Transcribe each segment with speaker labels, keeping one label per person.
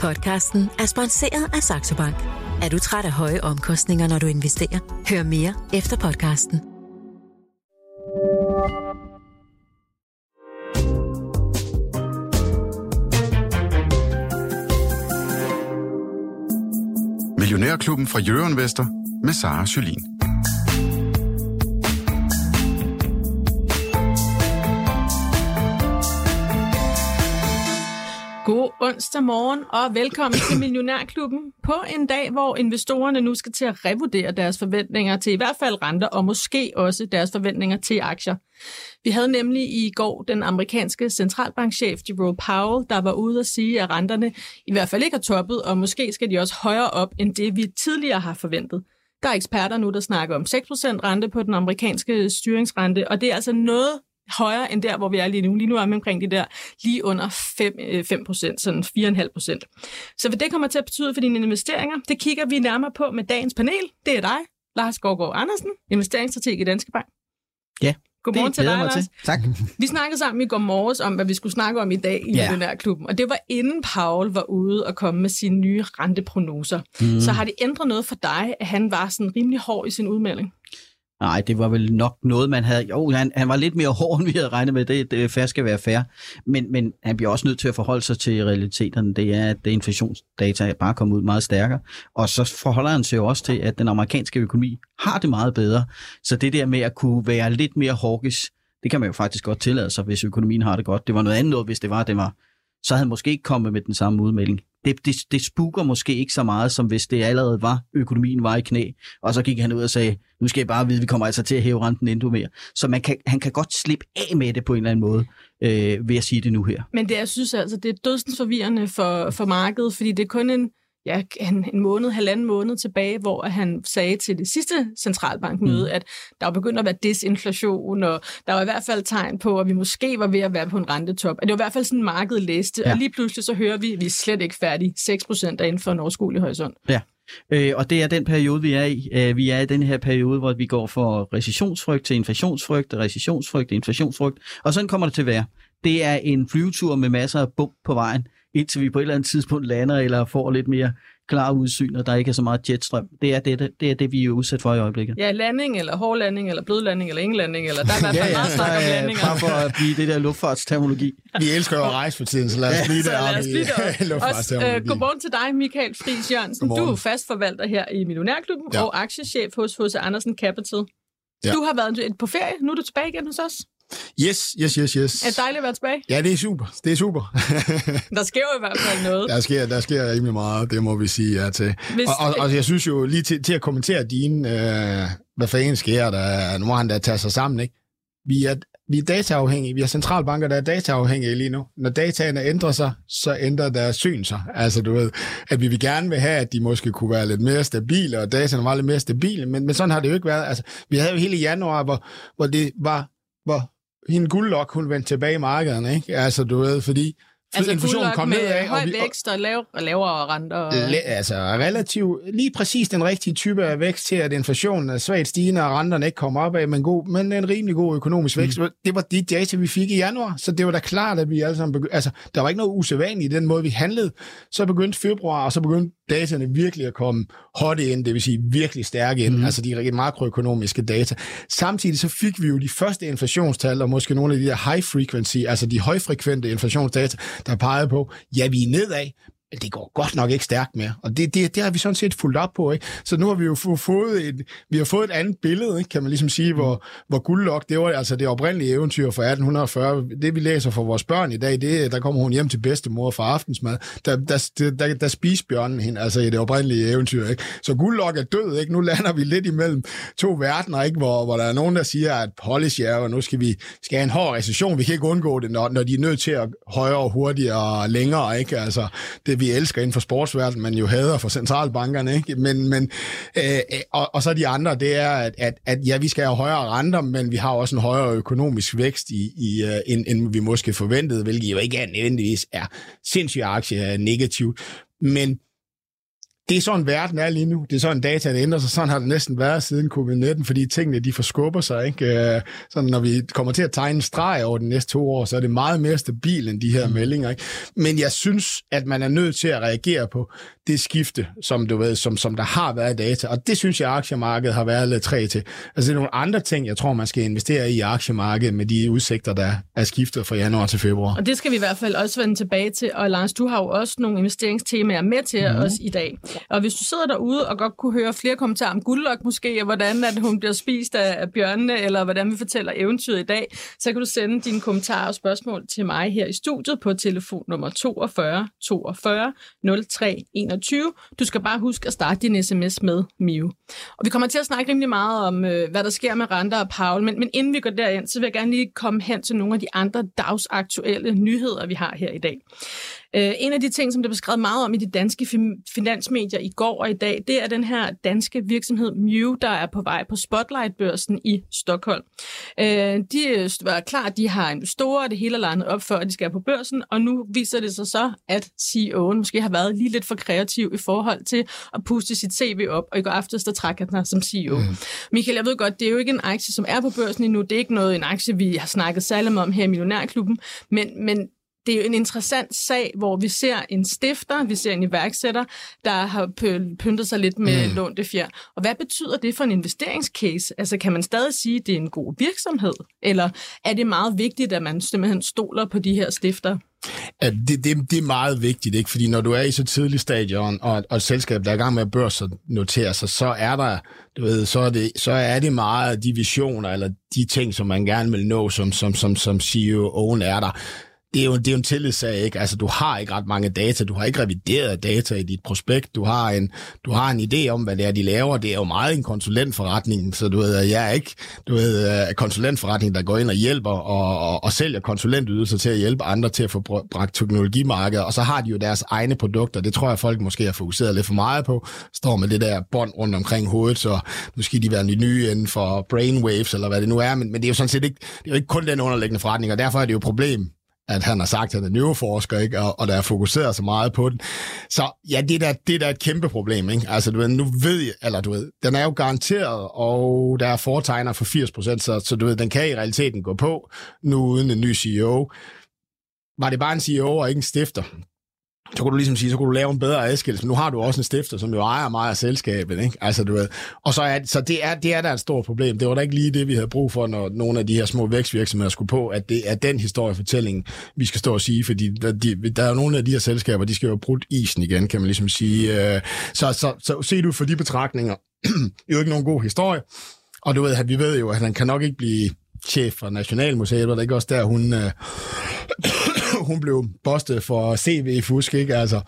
Speaker 1: Podcasten er sponsoreret af Saxo Bank. Er du træt af høje omkostninger, når du investerer? Hør mere efter podcasten.
Speaker 2: Millionærklubben fra Jørgen Vester med Sara Jolin.
Speaker 3: Onsdag morgen og velkommen til Millionærklubben på en dag, hvor investorerne nu skal til at revurdere deres forventninger til i hvert fald renter og måske også deres forventninger til aktier. Vi havde nemlig i går den amerikanske centralbankchef Jerome Powell, der var ude at sige, at renterne i hvert fald ikke har toppet, og måske skal de også højere op end det, vi tidligere har forventet. Der er eksperter nu, der snakker om 6% rente på den amerikanske styringsrente, og det er altså noget højere end der, hvor vi er lige nu. Lige nu er vi omkring de der lige under 5, 5% øh, sådan 4,5 procent. Så hvad det kommer til at betyde for dine investeringer, det kigger vi nærmere på med dagens panel. Det er dig, Lars Gårgaard Andersen, investeringsstrateg i Danske Bank.
Speaker 4: Ja,
Speaker 3: Godmorgen
Speaker 4: det
Speaker 3: til dig, Lars.
Speaker 4: til. Tak.
Speaker 3: Vi snakkede sammen i går morges om, hvad vi skulle snakke om i dag i
Speaker 4: Ja.
Speaker 3: den der klubben, og det var inden Paul var ude og komme med sine nye renteprognoser. Mm. Så har det ændret noget for dig, at han var sådan rimelig hård i sin udmelding?
Speaker 4: Nej, det var vel nok noget, man havde... Jo, han, han var lidt mere hård, end vi havde regnet med. Det, det fair skal være fair. Men, men han bliver også nødt til at forholde sig til realiteterne. Det er, at det inflationsdata er bare kommet ud meget stærkere. Og så forholder han sig jo også til, at den amerikanske økonomi har det meget bedre. Så det der med at kunne være lidt mere hawkish, det kan man jo faktisk godt tillade sig, hvis økonomien har det godt. Det var noget andet hvis det var, det var så havde han måske ikke kommet med den samme udmelding. Det, det, det spuker måske ikke så meget, som hvis det allerede var, økonomien var i knæ, og så gik han ud og sagde, nu skal jeg bare vide, vi kommer altså til at hæve renten endnu mere. Så man kan, han kan godt slippe af med det på en eller anden måde, øh, ved at sige det nu her.
Speaker 3: Men det, jeg synes altså, det er dødsens forvirrende for, for markedet, fordi det er kun en, ja, en, en måned, halvanden måned tilbage, hvor han sagde til det sidste centralbankmøde, mm. at der var begyndt at være disinflation, og der var i hvert fald tegn på, at vi måske var ved at være på en rentetop. At det var i hvert fald sådan, markedet læste, ja. Og lige pludselig så hører vi, at vi er slet ikke færdige. 6 procent er inden for en overskuelig horisont.
Speaker 4: Ja. Øh, og det er den periode, vi er i. Øh, vi er i den her periode, hvor vi går fra recessionsfrygt til inflationsfrygt, recessionsfrygt til inflationsfrygt, og sådan kommer det til at være. Det er en flyvetur med masser af bump på vejen, indtil vi på et eller andet tidspunkt lander eller får lidt mere klar udsyn, og der ikke er så meget jetstrøm. Det er det, det, er det vi er udsat for i øjeblikket.
Speaker 3: Ja, landing, eller hård landing, eller blød landing, eller ingen landing, eller der er i hvert fald meget snak om landinger.
Speaker 4: bare for at blive det der luftfartsterminologi.
Speaker 5: Vi elsker jo at rejse for tiden, så lad os blive
Speaker 3: Så
Speaker 5: der
Speaker 3: lad os blive der. Også, øh, godmorgen til dig, Michael Friis Jørgensen. Du er
Speaker 5: Godmorgen.
Speaker 3: jo fast forvalter her i Millionærklubben
Speaker 5: Ja.
Speaker 3: og aktiechef hos H.C. Andersen Capital.
Speaker 5: Ja.
Speaker 3: Du har været på ferie, nu er du tilbage igen hos os.
Speaker 5: Yes, yes, yes, yes.
Speaker 3: Er det dejligt at være tilbage?
Speaker 5: Ja, det er super. Det er super.
Speaker 3: Der sker jo i hvert fald noget.
Speaker 5: der, sker, der sker rimelig meget, det må vi sige ja til.
Speaker 3: Hvis-
Speaker 5: Og, og, og jeg synes jo lige til, til at kommentere dine, øh, hvad fanden sker der, nu må han da tage sig sammen, ikke? Vi er, vi er dataafhængige, vi har centralbanker, der er dataafhængige lige nu. Når dataene ændrer sig, så ændrer deres syn sig. Altså du ved, at vi vil gerne vil have, at de måske kunne være lidt mere stabile, og dataene var lidt mere stabile, men, men sådan har det jo ikke været. Altså, vi havde jo hele januar, hvor, hvor det var, hvor hende guldlok, hun vendte tilbage i markederne, ikke? Altså du ved, fordi
Speaker 3: Altså
Speaker 5: inflationen kom
Speaker 3: med
Speaker 5: nedad,
Speaker 3: høj
Speaker 5: og vi,
Speaker 3: vækst og lav, og lavere renter. Og...
Speaker 5: Le- altså relativt, lige præcis den rigtige type af vækst til, at inflationen er svagt stigende, og renterne ikke kommer opad, men, god, men en rimelig god økonomisk vækst. Mm. Det var de data, vi fik i januar, så det var da klart, at vi alle sammen begyndte, altså der var ikke noget usædvanligt i den måde, vi handlede. Så begyndte februar, og så begyndte dataene virkelig at komme hot ind, det vil sige virkelig stærke ind, mm. altså de makroøkonomiske data. Samtidig så fik vi jo de første inflationstal, og måske nogle af de der high frequency, altså de højfrekvente inflationsdata, der pegede på, ja, vi er nedad, det går godt nok ikke stærkt mere. Og det, det, det har vi sådan set fulgt op på. Ikke? Så nu har vi jo få- fået et, vi har fået et andet billede, ikke? kan man ligesom sige, hvor, hvor guldlok, det var altså det oprindelige eventyr fra 1840. Det vi læser for vores børn i dag, det er, der kommer hun hjem til bedstemor for aftensmad. Der, der, der, der, der spiser bjørnen hende, altså i det oprindelige eventyr. Ikke? Så guldlok er død, ikke? Nu lander vi lidt imellem to verdener, ikke? Hvor, hvor der er nogen, der siger, at polish er, og nu skal vi skal have en hård recession. Vi kan ikke undgå det, når, når de er nødt til at højere, hurtigere og længere. Ikke? Altså, det vi elsker inden for sportsverdenen, men jo hader for centralbankerne. Ikke? Men, men, øh, øh, og, og så de andre, det er, at, at, at ja, vi skal have højere renter, men vi har også en højere økonomisk vækst, i, i, uh, end, end vi måske forventede, hvilket jo ikke er nødvendigvis er sindssygt aktie negativt. Men det er sådan, verden er lige nu. Det er sådan, data der ændrer sig. Sådan har det næsten været siden covid-19, fordi tingene de forskubber sig. Ikke? Øh, sådan, når vi kommer til at tegne en streg over de næste to år, så er det meget mere stabilt end de her mm. meldinger. Ikke? Men jeg synes, at man er nødt til at reagere på det skifte, som du ved, som, som der har været data. Og det synes jeg, at aktiemarkedet har været lidt træ til. Altså, det er nogle andre ting, jeg tror, man skal investere i aktiemarkedet med de udsigter, der er skiftet fra januar til februar.
Speaker 3: Og det skal vi i hvert fald også vende tilbage til. Og Lars, du har jo også nogle investeringstemaer med til mm. os i dag. Og hvis du sidder derude og godt kunne høre flere kommentarer om guldlok måske, og hvordan at hun bliver spist af, bjørnene, eller hvordan vi fortæller eventyret i dag, så kan du sende dine kommentarer og spørgsmål til mig her i studiet på telefon nummer 42 42 03 21. Du skal bare huske at starte din sms med Miu. Og vi kommer til at snakke rimelig meget om, øh, hvad der sker med Randa og Paul, men, men inden vi går derind, så vil jeg gerne lige komme hen til nogle af de andre dagsaktuelle nyheder, vi har her i dag. Øh, en af de ting, som der blev skrevet meget om i de danske finansmedier i går og i dag, det er den her danske virksomhed Mew, der er på vej på Spotlight-børsen i Stockholm. Øh, de var klar, de har investorer, og det hele er landet op at de skal på børsen, og nu viser det sig så, at CEO'en måske har været lige lidt for kreativ i forhold til at puste sit CV op, og i går aftes, der trækker den som CEO. Mm. Michael, jeg ved godt, det er jo ikke en aktie, som er på børsen endnu. Det er ikke noget, en aktie, vi har snakket særlig om her i Millionærklubben, men, men det er jo en interessant sag, hvor vi ser en stifter, vi ser en iværksætter, der har pyntet sig lidt med mm. lånte fjer. Og hvad betyder det for en investeringscase? Altså kan man stadig sige, at det er en god virksomhed? Eller er det meget vigtigt, at man simpelthen stoler på de her stifter?
Speaker 5: Ja, det, det, det er meget vigtigt, ikke? fordi når du er i så tidlig stadion, og, og et selskab, der er i gang med at børsnotere sig, så er der, du ved, så er det, så er det meget de visioner, eller de ting, som man gerne vil nå, som, som, som, som CEO er der det er jo, det er jo en tillidssag, ikke? Altså, du har ikke ret mange data, du har ikke revideret data i dit prospekt, du har en, du har en idé om, hvad det er, de laver, det er jo meget en konsulentforretning, så du ved, jeg er ikke, du ved, øh, konsulentforretning, der går ind og hjælper og, og, og sælger konsulentydelser til at hjælpe andre til at få bragt teknologimarkedet, og så har de jo deres egne produkter, det tror jeg, folk måske har fokuseret lidt for meget på, står med det der bånd rundt omkring hovedet, så måske de være de nye inden for brainwaves, eller hvad det nu er, men, men det er jo sådan set ikke, det er jo ikke kun den underliggende forretning, og derfor er det jo et problem, at han har sagt, at han er neuroforsker, ikke? Og, og der er fokuseret så meget på den. Så ja, det er da, det er da et kæmpe problem. Ikke? Altså, du ved, nu ved jeg, eller du ved, den er jo garanteret, og der er foretegner for 80 procent, så, så du ved, den kan i realiteten gå på, nu uden en ny CEO. Var det bare en CEO og ikke en stifter, så kunne du ligesom sige, så kunne du lave en bedre adskillelse. Men nu har du også en stifter, som jo ejer meget af selskabet. Ikke? Altså, du ved. Og så er, så det er, det er da et stort problem. Det var da ikke lige det, vi havde brug for, når nogle af de her små vækstvirksomheder skulle på, at det er den historiefortælling, vi skal stå og sige. Fordi der, de, der er jo nogle af de her selskaber, de skal jo brudt isen igen, kan man ligesom sige. Så, så, så, så se du for de betragtninger, det er jo ikke nogen god historie. Og du ved, at vi ved jo, at han kan nok ikke blive chef for Nationalmuseet, var det ikke også der, hun... Øh, hun blev bustet for CV-fusk, ikke? Altså,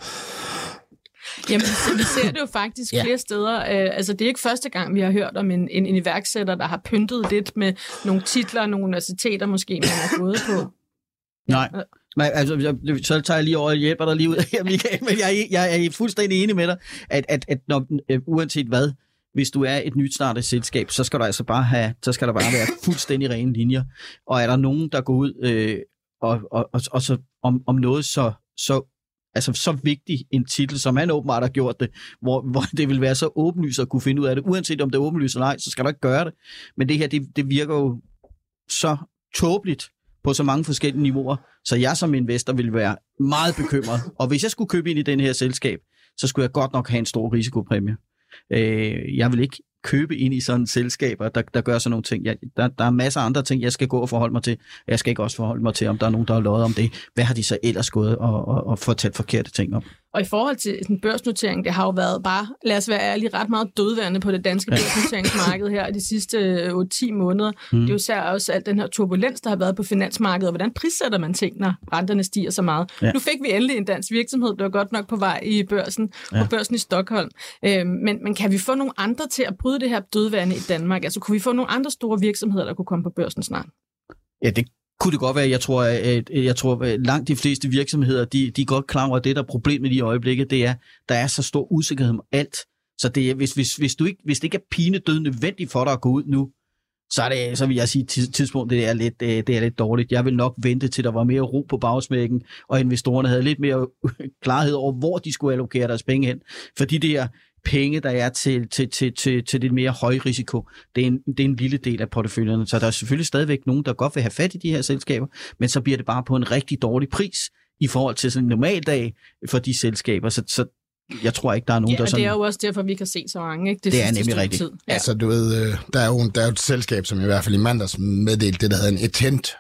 Speaker 3: Jamen, vi ser det jo faktisk ja. flere steder. Øh, altså, det er ikke første gang, vi har hørt om en, en, en iværksætter, der har pyntet lidt med nogle titler, nogle universiteter måske, man har gået på.
Speaker 4: Nej, men, altså, så tager jeg lige over og hjælper dig lige ud af her, Michael, men jeg, jeg er fuldstændig enig med dig, at, at, at når, øh, uanset hvad, hvis du er et nyt startet selskab, så skal der altså bare have, så skal der bare være fuldstændig rene linjer. Og er der nogen, der går ud øh, og, og, og, og så om, om noget så, så altså så vigtig en titel, som han åbenbart har gjort det, hvor, hvor det vil være så åbenlyst at kunne finde ud af det. Uanset om det er åbenlyst eller ej, så skal du ikke gøre det. Men det her, det, det virker jo så tåbeligt på så mange forskellige niveauer, så jeg som investor vil være meget bekymret. Og hvis jeg skulle købe ind i den her selskab, så skulle jeg godt nok have en stor risikopræmie. Øh, jeg vil ikke købe ind i sådan selskaber, der, der gør sådan nogle ting. Jeg, der, der er masser af andre ting, jeg skal gå og forholde mig til. Jeg skal ikke også forholde mig til, om der er nogen, der har lovet om det. Hvad har de så ellers gået og, og, og fortalt forkerte ting om?
Speaker 3: Og i forhold til den børsnotering, det har jo været bare, lad os være ærlige, ret meget dødværende på det danske børsnoteringsmarked her de sidste 8-10 måneder. Mm. Det er jo især også alt den her turbulens, der har været på finansmarkedet, og hvordan prissætter man ting, når renterne stiger så meget. Ja. Nu fik vi endelig en dansk virksomhed, der var godt nok på vej i børsen, ja. på børsen i Stockholm. Øhm, men, men kan vi få nogle andre til at bryde det her dødværende i Danmark? Altså kunne vi få nogle andre store virksomheder, der kunne komme på børsen snart?
Speaker 4: Ja, det kunne det godt være. Jeg tror, at, jeg tror at langt de fleste virksomheder, de, de er godt klar over, at det, der er problemet i øjeblikket, det er, der er så stor usikkerhed om alt. Så det er, hvis, hvis, hvis, du ikke, hvis det ikke er pine død nødvendigt for dig at gå ud nu, så, er det, så vil jeg sige, at tidspunktet er lidt, øh, det er lidt dårligt. Jeg vil nok vente til, der var mere ro på bagsmækken, og investorerne havde lidt mere klarhed over, hvor de skulle allokere deres penge hen. Fordi det der penge, der er til, til, til, til, til det mere høje risiko, det er, en, det er en lille del af porteføljerne. Så der er selvfølgelig stadigvæk nogen, der godt vil have fat i de her selskaber, men så bliver det bare på en rigtig dårlig pris i forhold til sådan en normal dag for de selskaber. Så, så jeg tror ikke, der er nogen,
Speaker 3: ja,
Speaker 4: der sådan...
Speaker 3: det er jo også derfor, vi kan se så mange. Ikke?
Speaker 4: Det, det er nemlig rigtigt. Tid.
Speaker 5: Ja. Altså, du ved, øh, der er, jo, der er jo et selskab, som i hvert fald i mandags meddelte det, der hedder en etent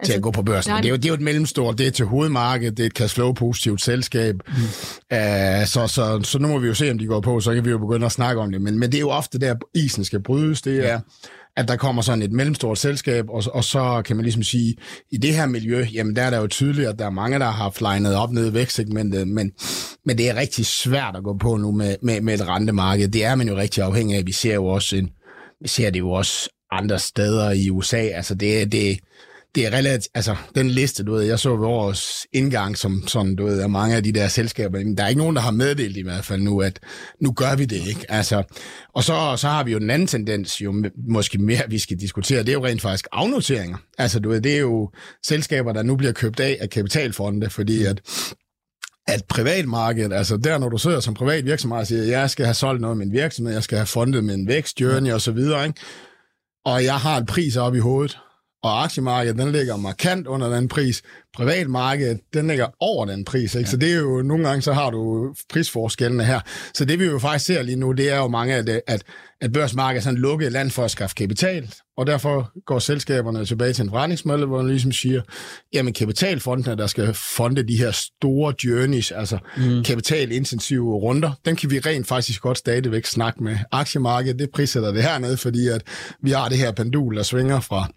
Speaker 5: altså, til at altså, gå på børsen. Nej, det, er jo, det er jo et mellemstort, det er til hovedmarkedet, det er et cash flow positivt selskab. Mm. Uh, så, så, så nu må vi jo se, om de går på, så kan vi jo begynde at snakke om det. Men, men det er jo ofte der, isen skal brydes. Det er, at der kommer sådan et mellemstort selskab, og, og så kan man ligesom sige, i det her miljø, jamen der er der jo tydeligt, at der er mange, der har flynet op ned i vækstsegmentet, men, men det er rigtig svært at gå på nu med, med, med et rentemarked. Det er man jo rigtig afhængig af. Vi ser jo også en, vi ser det jo også andre steder i USA. Altså det, det, det er relativt, altså den liste, du ved, jeg så ved årets indgang, som sådan, du ved, af mange af de der selskaber, der er ikke nogen, der har meddelt i hvert fald nu, at nu gør vi det, ikke? Altså, og så, så har vi jo den anden tendens, jo måske mere, vi skal diskutere, det er jo rent faktisk afnoteringer. Altså, du ved, det er jo selskaber, der nu bliver købt af af kapitalfonde, fordi at at privatmarkedet, altså der, når du sidder som privat virksomhed og siger, jeg skal have solgt noget af min virksomhed, jeg skal have fundet min vækstjourney og så videre, ikke? og jeg har en pris op i hovedet, og aktiemarkedet, den ligger markant under den pris. Privatmarkedet, den ligger over den pris. Ikke? Ja. Så det er jo, nogle gange så har du prisforskellene her. Så det vi jo faktisk ser lige nu, det er jo mange af det, at, at børsmarkedet er sådan lukket land for at skaffe kapital, og derfor går selskaberne tilbage til en forretningsmodel, hvor man ligesom siger, jamen kapitalfondene, der skal fonde de her store journeys, altså mm. kapitalintensive runder, dem kan vi rent faktisk godt stadigvæk snakke med. Aktiemarkedet, det prissætter det hernede, fordi at vi har det her pendul, der svinger fra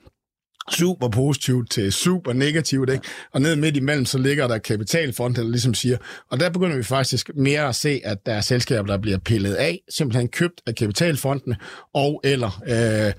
Speaker 5: super positivt til super negativt, ikke? Og ned midt imellem, så ligger der kapitalfond, der ligesom siger, og der begynder vi faktisk mere at se, at der er selskaber, der bliver pillet af, simpelthen købt af kapitalfondene, og eller øh,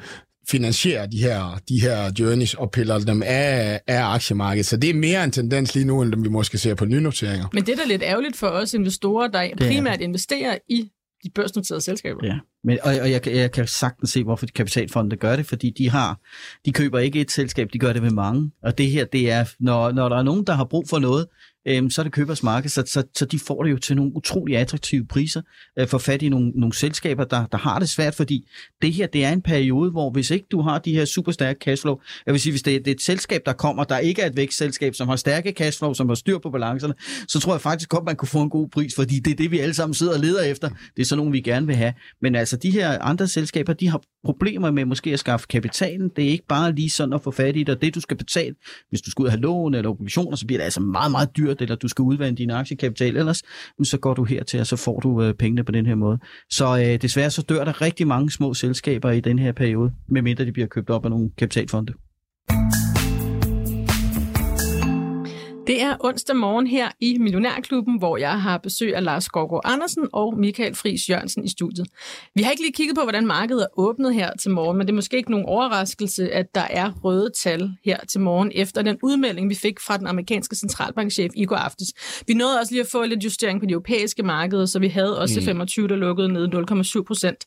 Speaker 5: finansierer de her, de her journeys og piller dem af, af aktiemarkedet. Så det er mere en tendens lige nu, end vi måske ser på nynoteringer.
Speaker 3: Men det er da lidt ærgerligt for os investorer, der primært investerer i de børsnoterede selskaber.
Speaker 4: Ja, men, og, og jeg, jeg kan sagtens se, hvorfor de kapitalfonde gør det, fordi de har, de køber ikke et selskab, de gør det med mange. Og det her, det er, når, når der er nogen, der har brug for noget, øhm, så er det købers marked, så, så, så de får det jo til nogle utrolig attraktive priser, øh, for fat i nogle, nogle selskaber, der, der har det svært, fordi det her, det er en periode, hvor hvis ikke du har de her super stærke cashflow, jeg vil sige, hvis det er, det er et selskab, der kommer, der ikke er et vækstselskab, som har stærke cashflow, som har styr på balancerne, så tror jeg faktisk godt, man kunne få en god pris, fordi det er det, vi alle sammen sidder og leder efter. Det er sådan nogle, vi gerne vil have. Men altså, de her andre selskaber, de har problemer med måske at skaffe kapitalen. Det er ikke bare lige sådan at få fat i det, og det du skal betale, hvis du skal ud og have lån eller obligationer, så bliver det altså meget, meget dyrt dyrt, eller du skal udvande din aktiekapital ellers, så går du hertil, og så får du øh, pengene på den her måde. Så øh, desværre så dør der rigtig mange små selskaber i den her periode, medmindre de bliver købt op af nogle kapitalfonde.
Speaker 3: Det er onsdag morgen her i Millionærklubben, hvor jeg har besøg af Lars Gårgaard Andersen og Michael Friis Jørgensen i studiet. Vi har ikke lige kigget på, hvordan markedet er åbnet her til morgen, men det er måske ikke nogen overraskelse, at der er røde tal her til morgen efter den udmelding, vi fik fra den amerikanske centralbankchef i går aftes. Vi nåede også lige at få lidt justering på de europæiske markeder, så vi havde også mm. 25, der lukkede ned 0,7 procent.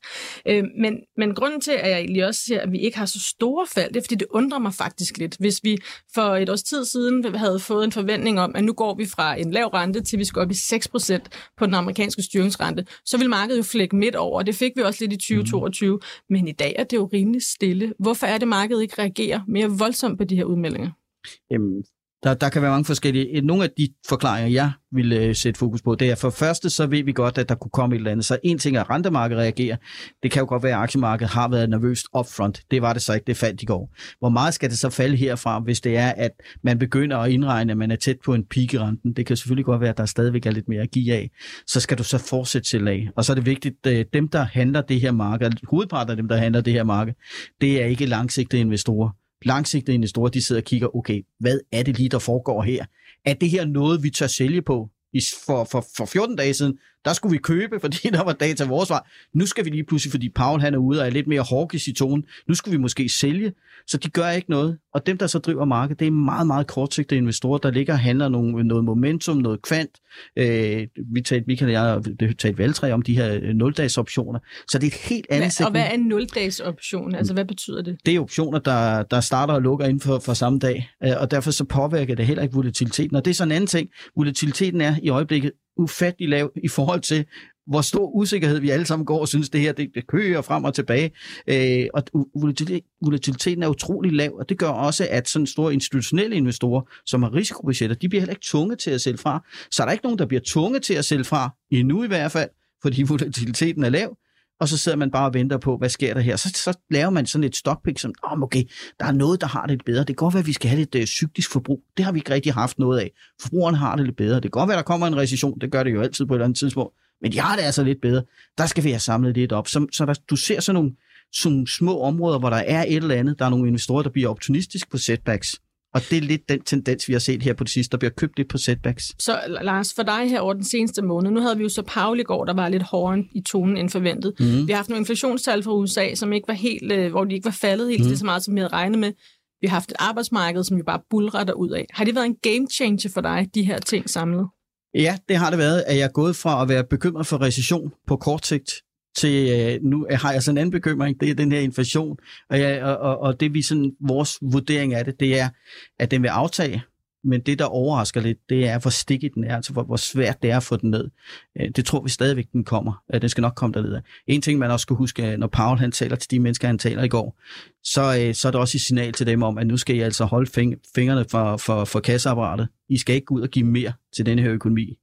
Speaker 3: Øh, men, men grunden til, at jeg egentlig også siger, at vi ikke har så store fald, det er, fordi det undrer mig faktisk lidt. Hvis vi for et års tid siden havde fået en forventning om, at nu går vi fra en lav rente til vi skal op i 6% på den amerikanske styringsrente, så vil markedet jo flække midt over. Det fik vi også lidt i 2022, mm. men i dag er det jo rimelig stille. Hvorfor er det, markedet ikke reagerer mere voldsomt på de her udmeldinger?
Speaker 4: Jamen, der, der kan være mange forskellige. Nogle af de forklaringer, jeg vil øh, sætte fokus på, det er for første, så ved vi godt, at der kunne komme et eller andet. Så en ting er, at rentemarkedet reagerer. Det kan jo godt være, at aktiemarkedet har været nervøst upfront. Det var det så ikke, det faldt i går. Hvor meget skal det så falde herfra, hvis det er, at man begynder at indregne, at man er tæt på en peak i renten? Det kan selvfølgelig godt være, at der stadigvæk er lidt mere at give af. Så skal du så fortsætte til af. Og så er det vigtigt, at dem, der handler det her marked, hovedparten af dem, der handler det her marked, det er ikke langsigtede investorer langsigtede investorer, de sidder og kigger, okay, hvad er det lige, der foregår her? Er det her noget, vi tør sælge på? For, for, for 14 dage siden, der skulle vi købe, fordi der var data vores vej. Nu skal vi lige pludselig, fordi Paul han er ude og er lidt mere hawkish i tonen, nu skulle vi måske sælge, så de gør ikke noget. Og dem, der så driver markedet, det er meget, meget kortsigtede investorer, der ligger og handler nogle, noget momentum, noget kvant. Øh, vi talte, Michael og jeg, det talte valgtræ om de her øh, nul-dags optioner. Så det er et helt andet
Speaker 3: Hvad, og
Speaker 4: segment.
Speaker 3: hvad er en 0-dags option? Altså, hvad betyder det?
Speaker 4: det er optioner, der, der starter og lukker inden for, for samme dag, øh, og derfor så påvirker det heller ikke volatiliteten. Og det er så en anden ting. Volatiliteten er i øjeblikket ufattelig lav i forhold til, hvor stor usikkerhed vi alle sammen går og synes, det her det, det kører frem og tilbage. Øh, og volatiliteten er utrolig lav, og det gør også, at sådan store institutionelle investorer, som har risikobudgetter, de bliver heller ikke tunge til at sælge fra. Så er der ikke nogen, der bliver tunge til at sælge fra, endnu i hvert fald, fordi volatiliteten er lav og så sidder man bare og venter på, hvad sker der her. Så, så laver man sådan et stockpick, som, oh, okay, der er noget, der har det lidt bedre. Det kan godt være, at vi skal have lidt øh, cyklisk forbrug. Det har vi ikke rigtig haft noget af. Forbrugerne har det lidt bedre. Det kan godt være, at der kommer en recession. Det gør det jo altid på et eller andet tidspunkt. Men de har det altså lidt bedre. Der skal vi have samlet lidt op. Så, så der, du ser sådan nogle, sådan nogle små områder, hvor der er et eller andet. Der er nogle investorer, der bliver opportunistisk på setbacks. Og det er lidt den tendens, vi har set her på det sidste, der bliver købt lidt på setbacks.
Speaker 3: Så Lars, for dig her over den seneste måned, nu havde vi jo så Paul i går, der var lidt hårdere i tonen end forventet. Mm. Vi har haft nogle inflationstal fra USA, som ikke var helt, øh, hvor de ikke var faldet helt mm. Så meget, som vi havde regnet med. Vi har haft et arbejdsmarked, som jo bare bulrer ud af. Har det været en game changer for dig, de her ting samlet?
Speaker 4: Ja, det har det været, at jeg er gået fra at være bekymret for recession på kort sigt, til øh, nu har jeg sådan en anden bekymring, det er den her inflation. Og, jeg, og, og, og det vi sådan, vores vurdering af det, det er, at den vil aftage, men det, der overrasker lidt, det er, hvor stikket den er, altså hvor, hvor svært det er at få den ned. Øh, det tror vi stadigvæk, den kommer. Øh, den skal nok komme derned. En ting, man også skal huske, øh, når Paul han taler til de mennesker, han taler i går, så, så er det også et signal til dem om, at nu skal I altså holde fingrene for, for, for kasseapparatet. I skal ikke gå ud og give mere til denne her økonomi.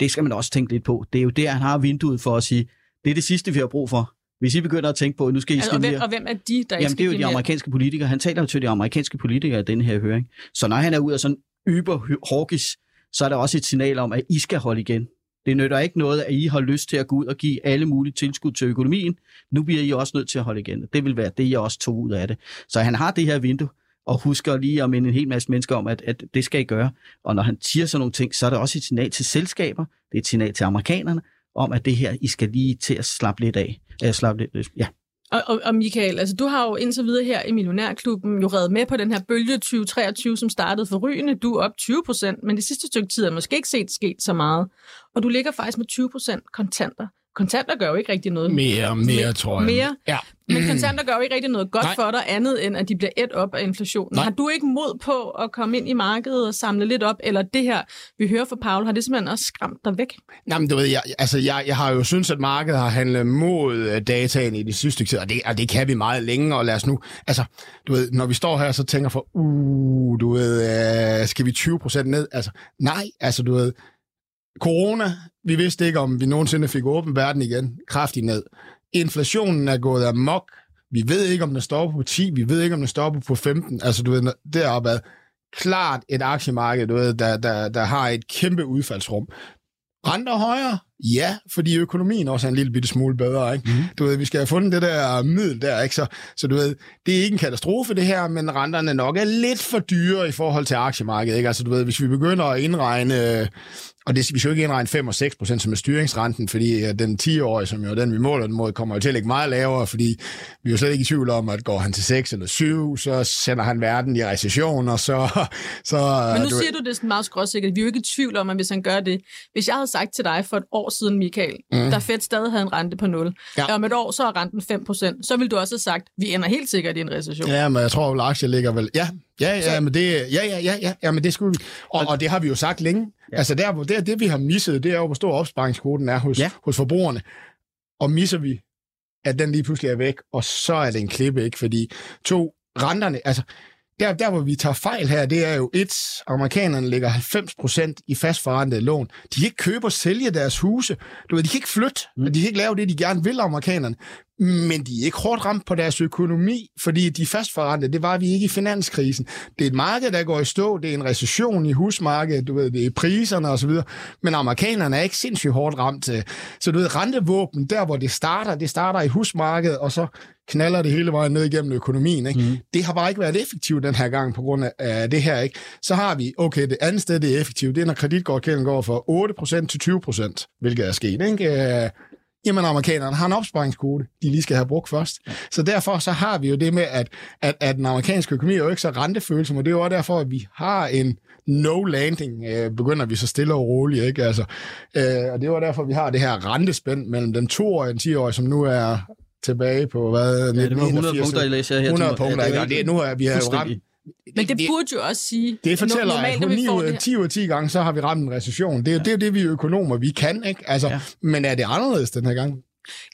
Speaker 4: Det skal man også tænke lidt på. Det er jo der, han har vinduet for at sige, det er det sidste, vi har brug for. Hvis I begynder at tænke på, at nu skal I
Speaker 3: Altså, og, hvem,
Speaker 4: mere...
Speaker 3: og hvem er de, der ikke
Speaker 4: Jamen,
Speaker 3: skal
Speaker 4: det er jo de amerikanske politikere. Han taler jo til de amerikanske politikere i den her høring. Så når han er ude af sådan yber hawkish, så er der også et signal om, at I skal holde igen. Det nytter ikke noget, at I har lyst til at gå ud og give alle mulige tilskud til økonomien. Nu bliver I også nødt til at holde igen. Det vil være det, jeg også tog ud af det. Så han har det her vindue, og husker lige at minde en hel masse mennesker om, at, at det skal I gøre. Og når han siger sådan nogle ting, så er det også et signal til selskaber, det er et signal til amerikanerne, om at det her, I skal lige til at slappe lidt af. Uh, slappe lidt, øh, ja.
Speaker 3: Og, og, og Michael, altså du har jo indtil videre her i Millionærklubben jo reddet med på den her bølge 2023, som startede for rygende. Du er op 20 procent, men det sidste stykke tid er måske ikke set sket så meget. Og du ligger faktisk med 20 procent kontanter. Kontanter gør jo ikke rigtig noget.
Speaker 5: Mere, mere, tror jeg.
Speaker 3: Mere?
Speaker 5: Ja.
Speaker 3: Men kontanter gør jo ikke rigtig noget godt
Speaker 5: Nej.
Speaker 3: Nej. for dig, andet end at de bliver et op af inflationen.
Speaker 5: Nej.
Speaker 3: Har du ikke mod på at komme ind i markedet og samle lidt op, eller det her, vi hører fra Paul, har det simpelthen også skræmt dig væk?
Speaker 5: Nå, men du ved, jeg, altså, jeg, jeg har jo synes, at markedet har handlet mod øh, dataen i de sidste tid, og det, og det kan vi meget længe, og lad os nu, altså, du ved, når vi står her, så tænker for, uh, du ved, øh, skal vi 20 procent ned? Altså, nej, altså, du ved, corona, vi vidste ikke, om vi nogensinde fik åben verden igen, kraftigt ned. Inflationen er gået amok, vi ved ikke, om den stopper på 10, vi ved ikke, om den stopper på 15, altså, du ved, deroppe er klart et aktiemarked, du ved, der, der, der har et kæmpe udfaldsrum. Renter højere? Ja, fordi økonomien også er en lille bitte smule bedre, ikke? Mm. Du ved, vi skal have fundet det der middel der, ikke? Så, så du ved, det er ikke en katastrofe det her, men renterne nok er lidt for dyre i forhold til aktiemarkedet, ikke? Altså du ved, hvis vi begynder at indregne, og det, vi skal jo ikke indregne 5 og 6 procent som er styringsrenten, fordi den 10-årige, som jo den, vi måler den mod, kommer jo til at ligge meget lavere, fordi vi er jo slet ikke i tvivl om, at går han til 6 eller 7, så sender han verden i recession, og så... så
Speaker 3: Men nu
Speaker 5: du,
Speaker 3: siger du det sådan meget skråsikkert. Vi er jo ikke i tvivl om, at hvis han gør det. Hvis jeg havde sagt til dig for et år siden, Michael, mm. der Fed stadig havde en rente på 0,
Speaker 5: Ja.
Speaker 3: og om et år så er renten 5%, så ville du også have sagt, vi ender helt sikkert i en recession.
Speaker 5: Ja, men jeg tror, at aktier ligger vel... Ja, ja, ja, ja, men det, ja, ja, ja, ja, ja, men det skulle vi. Og, og det har vi jo sagt længe. Ja. Altså, der, hvor- det, det, vi har misset, det er jo, hvor stor opsparingskvoten er hos, ja. Hos forbrugerne. Og misser vi, at den lige pludselig er væk, og så er det en klippe, ikke? Fordi to, renterne, altså, der, der hvor vi tager fejl her, det er jo et, amerikanerne lægger 90% i fastforrentede lån. De kan ikke købe og sælge deres huse. Du ved, de kan ikke flytte, mm. de kan ikke lave det, de gerne vil, amerikanerne. Men de er ikke hårdt ramt på deres økonomi, fordi de fastforrentede, det var vi ikke i finanskrisen. Det er et marked, der går i stå, det er en recession i husmarkedet, du ved, det er priserne osv., men amerikanerne er ikke sindssygt hårdt ramt. Så du ved, rentevåben, der hvor det starter, det starter i husmarkedet, og så knaller det hele vejen ned igennem økonomien. Ikke? Mm. Det har bare ikke været effektivt den her gang på grund af det her. Ikke? Så har vi, okay, det andet sted, det er effektivt, det er, når kreditgårdkælden går fra 8% til 20%, hvilket er sket. Ikke? Jamen amerikanerne har en opsparingskode, de lige skal have brugt først. Så derfor så har vi jo det med, at, at, at den amerikanske økonomi er jo ikke så rentefølsom, og det er jo også derfor, at vi har en no landing, øh, begynder vi så stille og roligt, ikke? Altså, øh, og det var derfor, vi har det her rentespænd mellem den toårige og den 10-årige, som nu er tilbage på, hvad?
Speaker 4: Ja, det var 100 punkter, jeg læser her.
Speaker 5: 100 punkter, ja, det, er, det, nu er vi har jo ramt,
Speaker 3: men det, det burde jo også sige...
Speaker 5: Det fortæller, normalt, at 9 ud af 10 ud af 10 gange, så har vi ramt en recession. Det er jo ja. det, er det, vi økonomer, vi kan, ikke? Altså, ja. Men er det anderledes den her gang?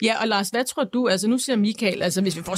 Speaker 3: Ja, og Lars, hvad tror du? Altså nu siger Michael, altså hvis vi får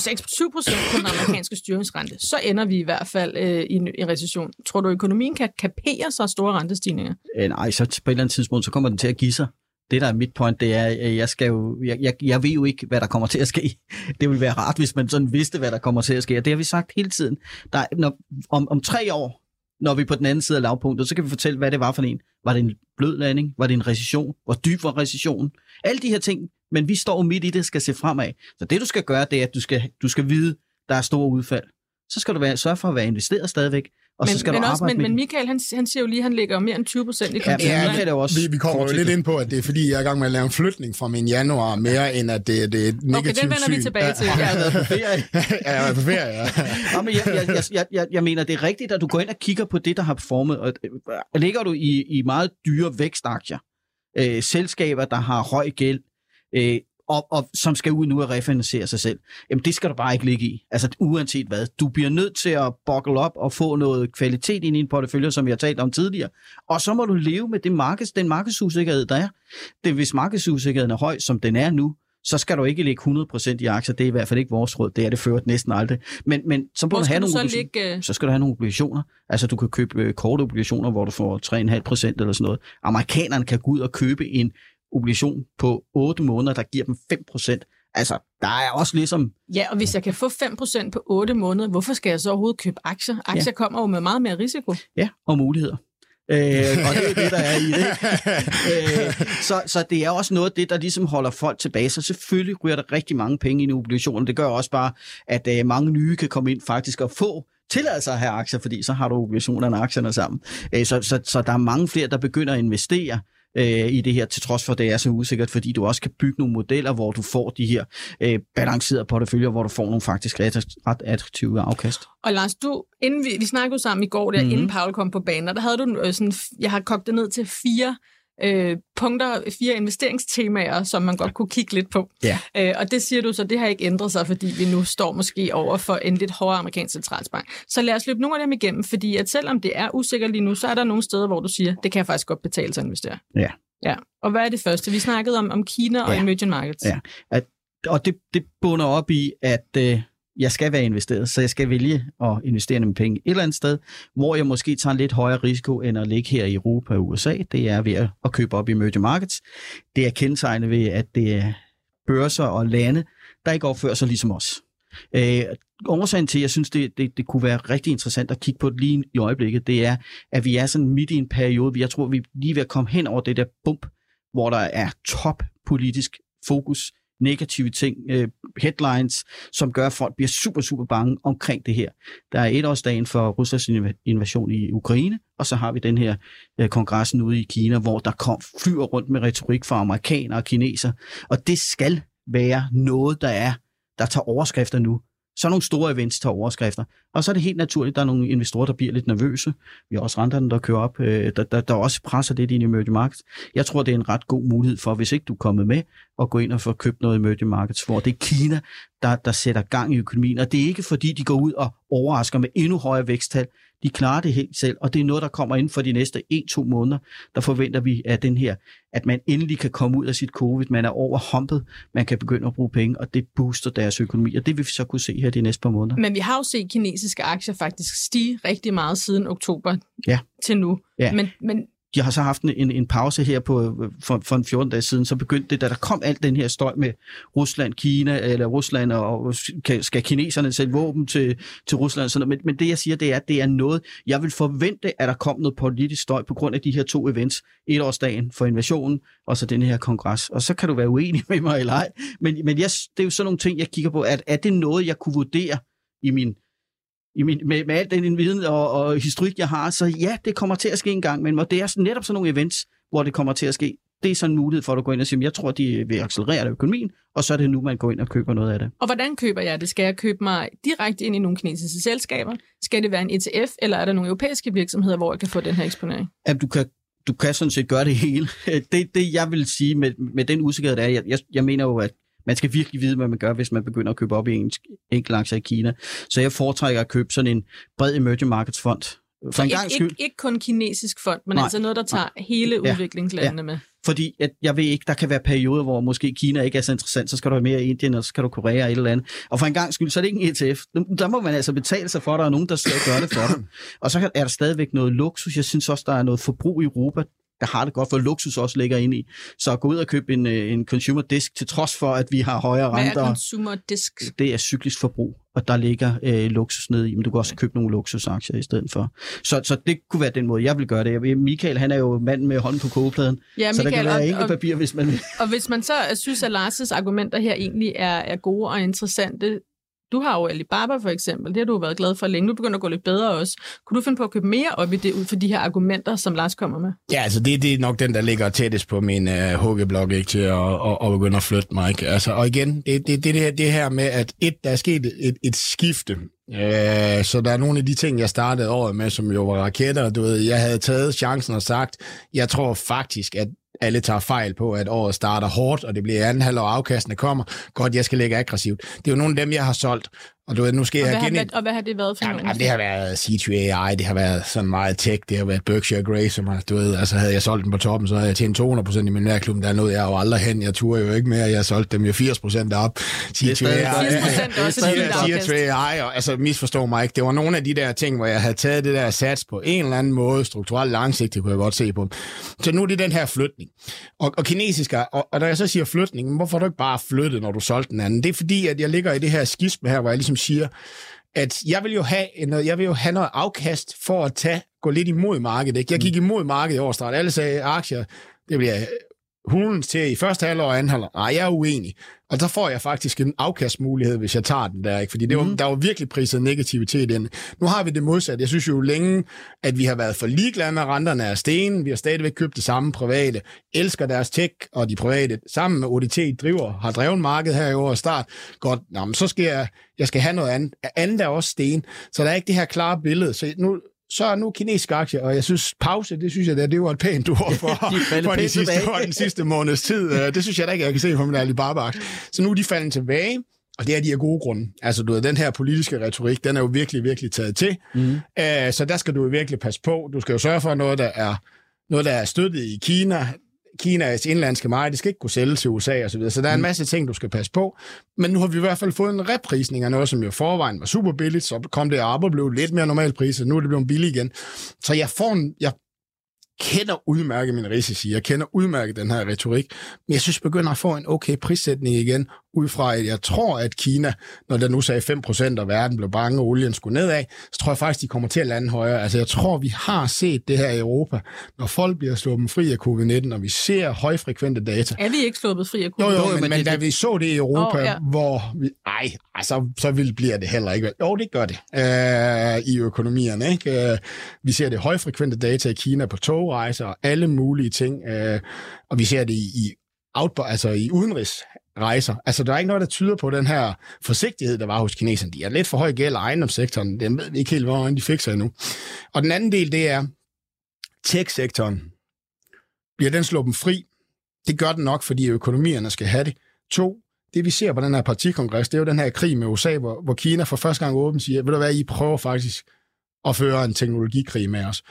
Speaker 3: 6-7 procent på den amerikanske styringsrente, så ender vi i hvert fald øh, i, en, i en recession. Tror du, økonomien kan kapere så store rentestigninger?
Speaker 4: Øh, nej, så på et eller andet tidspunkt, så kommer den til at give sig det, der er mit point, det er, at jeg, skal jo, jeg, jeg, jeg ved jo ikke, hvad der kommer til at ske. Det ville være rart, hvis man sådan vidste, hvad der kommer til at ske. Og det har vi sagt hele tiden. Der, når, om, om tre år, når vi er på den anden side af lavpunktet, så kan vi fortælle, hvad det var for en. Var det en blød landing? Var det en recession? Hvor dyb var recessionen? Alle de her ting, men vi står midt i det, skal se fremad. Så det, du skal gøre, det er, at du skal, du skal vide, der er store udfald. Så skal du være, sørge for at være investeret stadigvæk, og
Speaker 3: men,
Speaker 4: så skal
Speaker 3: men
Speaker 4: du
Speaker 3: også,
Speaker 4: men,
Speaker 3: men Michael, han, han siger jo lige, at han ligger mere end 20 procent i
Speaker 4: kontanter. Ja, ja, det er også
Speaker 5: vi, vi kommer jo lidt ind på, at det er fordi, jeg er i gang med at lave en flytning fra min januar, mere end at det, det er et negativt
Speaker 3: Okay, den vender
Speaker 5: syn.
Speaker 3: vi tilbage til.
Speaker 4: Ja, jeg har været på ferie.
Speaker 5: ja, jeg har på ferie, ja.
Speaker 4: ja men jeg, jeg, jeg, jeg, jeg mener, det er rigtigt, at du går ind og kigger på det, der har performet. Og, øh, ligger du i, i meget dyre vækstaktier, øh, selskaber, der har høj gæld, øh, og, og som skal ud nu og refinansiere sig selv, jamen det skal du bare ikke ligge i. Altså uanset hvad. Du bliver nødt til at buckle op og få noget kvalitet ind i en portefølje, som jeg har talt om tidligere. Og så må du leve med det markeds, den markedsusikkerhed, der er. Det, hvis markedsusikkerheden er høj, som den er nu, så skal du ikke lægge 100% i aktier. Det er i hvert fald ikke vores råd. Det er det ført næsten aldrig. Men, men så, må du have nogle
Speaker 3: så, ligge...
Speaker 4: så skal du have nogle obligationer. Altså du kan købe øh, korte obligationer, hvor du får 3,5% eller sådan noget. Amerikanerne kan gå ud og købe en obligation på 8 måneder, der giver dem 5%. Altså, der er også ligesom...
Speaker 3: Ja, og hvis jeg kan få 5% på 8 måneder, hvorfor skal jeg så overhovedet købe aktier? Aktier ja. kommer jo med meget mere risiko.
Speaker 4: Ja, og muligheder. øh, og det er det, der er i det. øh, så, så det er også noget af det, der ligesom holder folk tilbage. Så selvfølgelig ryger der rigtig mange penge ind i obligationer. Det gør også bare, at øh, mange nye kan komme ind faktisk og få tilladelse at have aktier, fordi så har du obligationerne og aktierne sammen. Øh, så, så, så der er mange flere, der begynder at investere øh, i det her, til trods for, at det er så usikkert, fordi du også kan bygge nogle modeller, hvor du får de her øh, balancerede porteføljer, hvor du får nogle faktisk ret, ret attraktive afkast.
Speaker 3: Og Lars, du, inden vi, vi snakkede sammen i går, der, mm-hmm. inden Paul kom på banen, der havde du øh, sådan, jeg har kogt det ned til fire øh, punkter, fire investeringstemaer, som man godt kunne kigge lidt på.
Speaker 4: Ja.
Speaker 3: Øh, og det siger du så, det har ikke ændret sig, fordi vi nu står måske over for en lidt hårdere amerikansk centralbank. Så lad os løbe nogle af dem igennem, fordi at selvom det er usikkert lige nu, så er der nogle steder, hvor du siger, det kan jeg faktisk godt betale sig at investere.
Speaker 4: Ja.
Speaker 3: Ja, og hvad er det første? Vi snakkede om, om Kina og ja. emerging markets.
Speaker 4: Ja, at, og det, det bunder op i, at øh, jeg skal være investeret, så jeg skal vælge at investere mine penge et eller andet sted, hvor jeg måske tager en lidt højere risiko end at ligge her i Europa og USA. Det er ved at købe op i emerging markets. Det er kendetegnet ved, at det er børser og lande, der ikke opfører sig ligesom os. Øh, årsagen til, at jeg synes, det, det, det kunne være rigtig interessant at kigge på det lige i øjeblikket, det er, at vi er sådan midt i en periode, jeg tror, vi er lige ved at komme hen over det der bump, hvor der er top politisk fokus negative ting, øh, headlines, som gør, at folk bliver super, super bange omkring det her. Der er etårsdagen for Ruslands invasion i Ukraine, og så har vi den her øh, kongressen ude i Kina, hvor der kom flyver rundt med retorik fra amerikanere og kineser, og det skal være noget, der er, der tager overskrifter nu. Sådan nogle store events tager overskrifter. Og så er det helt naturligt, at der er nogle investorer, der bliver lidt nervøse. Vi har også renterne, der kører op, øh, der, der, der også presser lidt ind i emerging markets. Jeg tror, det er en ret god mulighed for, hvis ikke du er kommet med, at gå ind og få købt noget emerging markets, hvor det er Kina, der, der sætter gang i økonomien. Og det er ikke fordi, de går ud og overrasker med endnu højere væksttal. De klarer det helt selv, og det er noget, der kommer ind for de næste 1-2 måneder. Der forventer vi, at den her, at man endelig kan komme ud af sit covid, man er over humpet, man kan begynde at bruge penge, og det booster deres økonomi, og det vil vi så kunne se her de næste par måneder.
Speaker 3: Men vi har jo set kinesiske aktier faktisk stige rigtig meget siden oktober
Speaker 4: ja.
Speaker 3: til nu.
Speaker 4: Ja.
Speaker 3: Men, men
Speaker 4: de har så haft en, en pause her på, øh, for, for en 14 dage siden, så begyndte det, da der kom alt den her støj med Rusland, Kina, eller Rusland, og skal kineserne sætte våben til, til Rusland, og sådan noget. men, men det jeg siger, det er, at det er noget, jeg vil forvente, at der kom noget politisk støj på grund af de her to events, etårsdagen for invasionen, og så den her kongres. Og så kan du være uenig med mig eller ej, men, men jeg, det er jo sådan nogle ting, jeg kigger på, at er det noget, jeg kunne vurdere i min i min, med, med al den viden og, og historik, jeg har, så ja, det kommer til at ske en gang, men det er netop sådan nogle events, hvor det kommer til at ske. Det er sådan en mulighed for, at du går ind og siger, jeg tror, de vil accelerere økonomien, og så er det nu, man går ind og køber noget af det.
Speaker 3: Og hvordan køber jeg det? Skal jeg købe mig direkte ind i nogle kinesiske selskaber? Skal det være en ETF, eller er der nogle europæiske virksomheder, hvor jeg kan få den her eksponering?
Speaker 4: At du kan du kan sådan set gøre det hele. Det, det jeg vil sige med, med den usikkerhed, der er, jeg, jeg, jeg mener jo, at man skal virkelig vide, hvad man gør, hvis man begynder at købe op i en enkelt aktie i Kina. Så jeg foretrækker at købe sådan en bred emerging markets fond.
Speaker 3: For en gang skyld. Ikke, ikke kun kinesisk fond, men nej, altså noget, der tager nej. hele udviklingslandene ja, med.
Speaker 4: Fordi at jeg ved ikke, der kan være perioder, hvor måske Kina ikke er så interessant, så skal du have mere i Indien, og så skal du Korea og et eller andet. Og for en gang skyld, så er det ikke en ETF. Der må man altså betale sig for, der er nogen, der skal gøre det for dig. Og så er der stadigvæk noget luksus. Jeg synes også, der er noget forbrug i Europa, der har det godt, for luksus også ligger ind i. Så gå ud og købe en, øh, en consumer disk, til trods for, at vi har højere renter.
Speaker 3: Hvad er consumer disk?
Speaker 4: Det er cyklisk forbrug, og der ligger øh, luksus ned i, men du kan også købe nogle luksusaktier i stedet for. Så, så det kunne være den måde, jeg vil gøre det. Michael, han er jo manden med hånden på kogepladen, ja, så Michael, der kan være enkelt papir, hvis man vil.
Speaker 3: Og hvis man så synes, at Lars' argumenter her egentlig er, er gode og interessante, du har jo Alibaba for eksempel, det har du været glad for længe. Nu begynder at gå lidt bedre også. Kunne du finde på at købe mere op i det ud for de her argumenter, som Lars kommer med?
Speaker 5: Ja, altså det, det er nok den, der ligger tættest på min uh, huggeblok, ikke, til at, at, at begynde at flytte mig. Ikke? Altså, og igen, det, det, det, det, her, det her med, at et, der er sket et, et skifte. Uh, så der er nogle af de ting, jeg startede året med, som jo var raketter. Du ved, jeg havde taget chancen og sagt, jeg tror faktisk, at alle tager fejl på, at året starter hårdt, og det bliver anden halvår, afkastene kommer. Godt, jeg skal lægge aggressivt. Det er jo nogle af dem, jeg har solgt. Og du ved, nu skal og
Speaker 3: jeg hvad gen... Har, og hvad har det været for
Speaker 5: jamen, jamen, det har været C2AI, det har været sådan meget tech, det har været Berkshire Grey, som har, du ved, altså havde jeg solgt den på toppen, så havde jeg tjent 200% i min nærklub, der er noget, jeg jo aldrig hen, jeg turde jo ikke mere, jeg har solgt dem jo 80% op. C2AI, C2AI, og altså misforstå mig ikke, det var nogle af de der ting, hvor jeg havde taget det der sats på en eller anden måde, strukturelt langsigtet, kunne jeg godt se på. Så nu er det den her flytning. Og, og kinesisk, og, og når jeg så siger flytning, hvorfor har du ikke bare flyttet, når du solgte den anden? Det er fordi, at jeg ligger i det her skisme her, hvor jeg ligesom siger, at jeg vil jo have, noget, jeg vil jo have noget afkast for at tage, gå lidt imod markedet. Ikke? Jeg gik imod markedet i årsstart. Alle sagde, aktier, det bliver hulens til i første halvår og anden halvår. Nej, jeg er uenig. Og så får jeg faktisk en afkastmulighed, hvis jeg tager den der, ikke? Fordi det var, mm. der var virkelig priset negativitet ind. Nu har vi det modsat. Jeg synes jo længe, at vi har været for ligeglade med renterne af stenen. Vi har stadigvæk købt det samme private. Elsker deres tech, og de private sammen med ODT driver, har drevet markedet her i år start. Godt, nå, men så skal jeg, jeg skal have noget andet. Andet er også sten. Så der er ikke det her klare billede. Så nu, så er nu kinesisk aktie, og jeg synes, pause, det synes jeg, det, det var et pænt ord for, de for, de sidste, for den sidste måneds tid. Øh, det synes jeg da ikke, jeg kan se på min alibaba Så nu er de faldet tilbage, og det er de af gode grunde. Altså, du ved, den her politiske retorik, den er jo virkelig, virkelig taget til. Mm. Uh, så der skal du virkelig passe på. Du skal jo sørge for noget, der er noget, der er støttet i Kina. Kinas indlandske marked, det skal ikke kunne sælge til USA og så videre. Så der er en mm. masse ting, du skal passe på. Men nu har vi i hvert fald fået en reprisning af noget, som jo forvejen var super billigt, så kom det op og blev lidt mere normal pris, og nu er det blevet billigt igen. Så jeg får en, jeg kender udmærket min risici, jeg kender udmærket den her retorik, men jeg synes, jeg begynder at få en okay prissætning igen, ud fra, at jeg tror, at Kina, når der nu sagde 5% af verden blev bange, og olien skulle nedad, så tror jeg faktisk, de kommer til at lande højere. Altså, jeg tror, vi har set det her i Europa, når folk bliver sluppet fri af covid-19, og vi ser højfrekvente data.
Speaker 3: Er vi ikke sluppet fri af
Speaker 5: covid-19? Jo, jo, men, men, men da vi så det i Europa, oh, ja. hvor vi, ej, altså, så vil, bliver det heller ikke. Jo, det gør det øh, i økonomierne. Ikke? Øh, vi ser det højfrekvente data i Kina på togrejser og alle mulige ting, øh, og vi ser det i, i outbound, altså i udenrigsrejser. Altså, der er ikke noget, der tyder på den her forsigtighed, der var hos kineserne. De er lidt for høj gæld af ejendomssektoren. Den ved vi ikke helt, hvor de fik sig endnu. Og den anden del, det er tech-sektoren. Bliver den sluppet fri? Det gør den nok, fordi økonomierne skal have det. To, det vi ser på den her partikongres, det er jo den her krig med USA, hvor, hvor Kina for første gang åbent siger, ved du hvad, I prøver faktisk at føre en teknologikrig med os.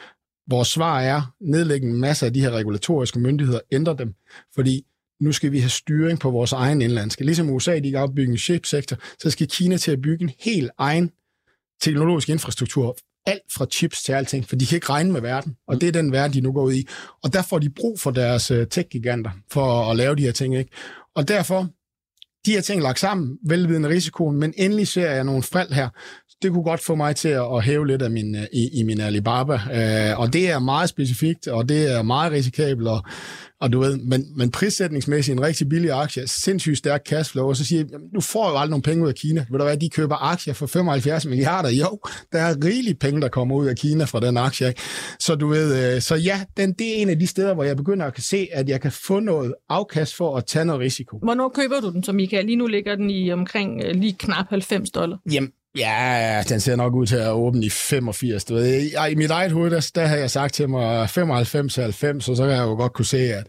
Speaker 5: Vores svar er, nedlægge en masse af de her regulatoriske myndigheder, ændre dem, fordi nu skal vi have styring på vores egen indlandske. Ligesom USA, de kan opbygge en chipsektor, så skal Kina til at bygge en helt egen teknologisk infrastruktur alt fra chips til alting, for de kan ikke regne med verden, og det er den verden, de nu går ud i. Og der får de brug for deres øh, tech-giganter for at lave de her ting. Ikke? Og derfor, de her ting lagt sammen, velvidende risikoen, men endelig ser jeg nogle fald her, det kunne godt få mig til at hæve lidt af min, i, i min Alibaba. Øh, og det er meget specifikt, og det er meget risikabelt, og, og du ved, men, men prissætningsmæssigt en rigtig billig aktie, sindssygt stærk cashflow, og så siger jeg, du får jo aldrig nogen penge ud af Kina. Ved du hvad, de køber aktier for 75 milliarder. Jo, der er rigeligt penge, der kommer ud af Kina fra den aktie. Ikke? Så du ved, øh, så ja, den, det er en af de steder, hvor jeg begynder at kan se, at jeg kan få noget afkast for at tage noget risiko.
Speaker 3: Hvornår køber du den så, Michael? Lige nu ligger den i omkring øh, lige knap 90 dollar.
Speaker 5: Jamen, Ja, den ser nok ud til at åbne i 85. Du ved. I, I mit eget hoved, der, der har jeg sagt til mig 95-90, og så kan jeg jo godt kunne se, at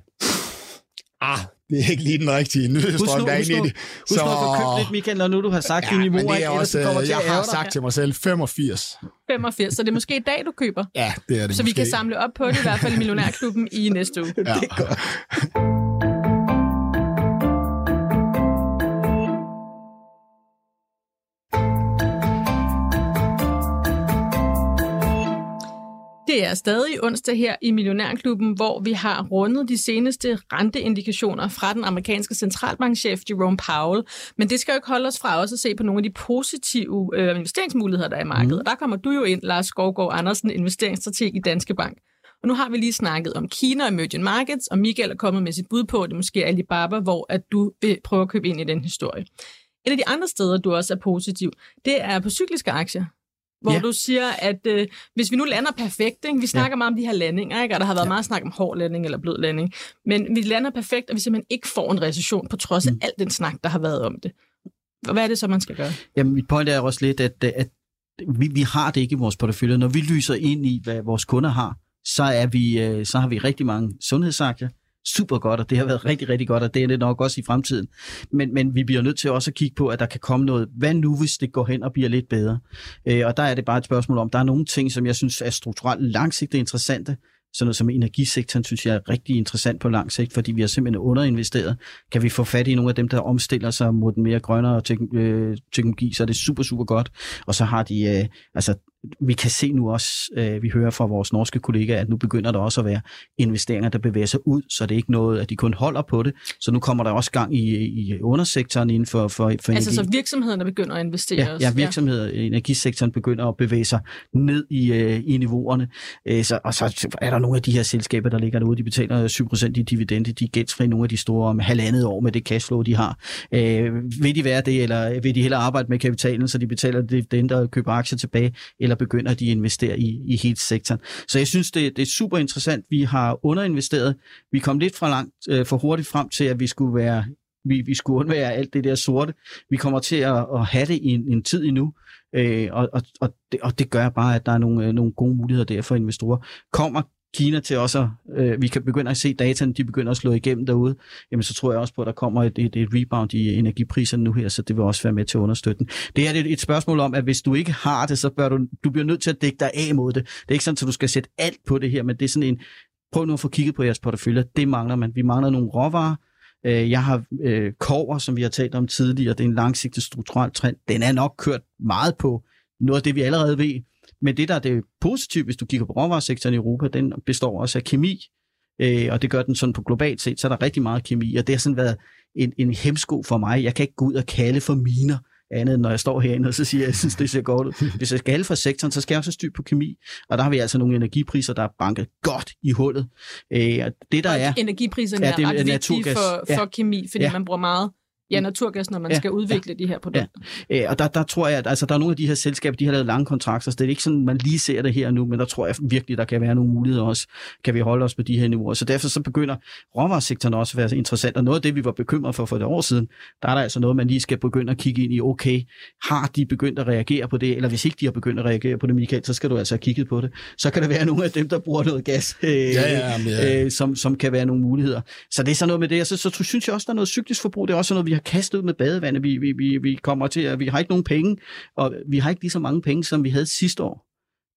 Speaker 5: ah, det er ikke lige den rigtige nyhedsstrøm, der er inde i det.
Speaker 4: Husk nu at få købt lidt, Michael, når nu du har sagt ja, niveauer,
Speaker 5: det er også,
Speaker 4: kommer
Speaker 5: til jeg har sagt til mig selv 85.
Speaker 3: 85, så det er måske i dag, du køber.
Speaker 5: Ja, det er det
Speaker 3: Så
Speaker 5: måske.
Speaker 3: vi kan samle op på det, i hvert fald i Millionærklubben i næste uge.
Speaker 5: Ja.
Speaker 4: Det er godt.
Speaker 3: Det er stadig onsdag her i Millionærklubben, hvor vi har rundet de seneste renteindikationer fra den amerikanske centralbankchef Jerome Powell. Men det skal jo ikke holde os fra også at se på nogle af de positive øh, investeringsmuligheder, der er i markedet. Mm. Der kommer du jo ind, Lars Skovgaard Andersen, investeringsstrateg i Danske Bank. Og nu har vi lige snakket om Kina og emerging markets, og Michael er kommet med sit bud på, at det måske er Alibaba, hvor at du vil prøve at købe ind i den historie. Et af de andre steder, du også er positiv, det er på cykliske aktier hvor ja. Du siger, at øh, hvis vi nu lander perfekt, ikke? vi snakker ja. meget om de her landinger, ikke? og der har været ja. meget snak om hård landing eller blød landing, men vi lander perfekt, og vi simpelthen ikke får en recession, på trods af mm. al den snak, der har været om det. Hvad er det så, man skal gøre?
Speaker 4: Jamen, mit point er også lidt, at, at vi, vi har det ikke i vores portefølje. Når vi lyser ind i, hvad vores kunder har, så, er vi, øh, så har vi rigtig mange sundhedsaktier, super godt, og det har været rigtig, rigtig godt, og det er det nok også i fremtiden. Men, men vi bliver nødt til også at kigge på, at der kan komme noget. Hvad nu, hvis det går hen og bliver lidt bedre? Øh, og der er det bare et spørgsmål om, der er nogle ting, som jeg synes er strukturelt langsigtet interessante. Sådan noget som energisektoren, synes jeg er rigtig interessant på lang sigt, fordi vi har simpelthen underinvesteret. Kan vi få fat i nogle af dem, der omstiller sig mod den mere grønnere øh, teknologi, så er det super, super godt. Og så har de, øh, altså vi kan se nu også, øh, vi hører fra vores norske kollegaer, at nu begynder der også at være investeringer, der bevæger sig ud, så det er ikke noget, at de kun holder på det. Så nu kommer der også gang i, i undersektoren inden for, for, for
Speaker 3: Altså
Speaker 4: energi.
Speaker 3: så virksomhederne begynder at investere
Speaker 4: Ja,
Speaker 3: også.
Speaker 4: ja, virksomheder i energisektoren begynder at bevæge sig ned i, øh, i niveauerne. Øh, så, og så er der nogle af de her selskaber, der ligger derude, de betaler 7% i dividende, de er gældsfri nogle af de store om halvandet år med det cashflow, de har. Øh, vil de være det, eller vil de hellere arbejde med kapitalen, så de betaler dividende og køber aktier tilbage, eller begynder de at investere i, i hele sektoren. Så jeg synes, det, det er super interessant. Vi har underinvesteret. Vi kom lidt for langt, øh, for hurtigt frem til, at vi skulle være vi, vi skulle undvære alt det der sorte. Vi kommer til at, at have det i en, en tid endnu, øh, og, og, og, det, og det gør bare, at der er nogle, øh, nogle gode muligheder der for investorer. Kommer Kina til også, øh, vi kan begynde at se dataen, de begynder at slå igennem derude, jamen så tror jeg også på, at der kommer et, et, et rebound i energipriserne nu her, så det vil også være med til at understøtte den. Det er et, et spørgsmål om, at hvis du ikke har det, så bør du, du bliver nødt til at dække dig af mod det. Det er ikke sådan, at du skal sætte alt på det her, men det er sådan en, prøv nu at få kigget på jeres portefølje, det mangler man. Vi mangler nogle råvarer, øh, Jeg har øh, kover, som vi har talt om tidligere, det er en langsigtet strukturel trend. Den er nok kørt meget på noget af det, vi allerede ved. Men det, der er det positive, hvis du kigger på råvaresektoren i Europa, den består også af kemi, øh, og det gør den sådan på globalt set, så er der rigtig meget kemi, og det har sådan været en, en hemsko for mig. Jeg kan ikke gå ud og kalde for miner, andet end når jeg står herinde, og så siger jeg, at jeg synes, det ser godt ud. Hvis jeg skal for sektoren, så skal jeg også styr på kemi, og der har vi altså nogle energipriser, der er banket godt i hullet. Øh, og det der
Speaker 3: Og
Speaker 4: er...
Speaker 3: Energipriserne er
Speaker 4: det er
Speaker 3: ret vigtige for, for
Speaker 4: Ja.
Speaker 3: kemi, fordi
Speaker 4: Ja.
Speaker 3: man bruger meget ja, naturgas, når man
Speaker 4: Ja,
Speaker 3: skal udvikle de her produkter.
Speaker 4: Øh, og der, der tror jeg, at altså, der er nogle af de her selskaber, de har lavet lange kontrakter, så det er ikke sådan, man lige ser det her nu, men der tror jeg virkelig, der kan være nogle muligheder også, kan vi holde os på de her niveauer. Så derfor så begynder råvaresektoren også at være interessant, og noget af det, vi var bekymret for for et år siden, der er der altså noget, man lige skal begynde at kigge ind i, okay, har de begyndt at reagere på det, eller hvis ikke de har begyndt at reagere på det, Michael, så skal du altså have kigget på det. Så kan der være nogle af dem, der bruger noget gas, øh,
Speaker 5: ja, men ja.
Speaker 4: øh, som, som kan være nogle muligheder. Så det er sådan noget med det, og så, så, så synes jeg også, der er noget cyklisk forbrug, det er også noget, vi har kastet ud med badevandet, vi, vi, vi, vi kommer til, at vi har ikke nogen penge, og vi har ikke lige så mange penge, som vi havde sidste år.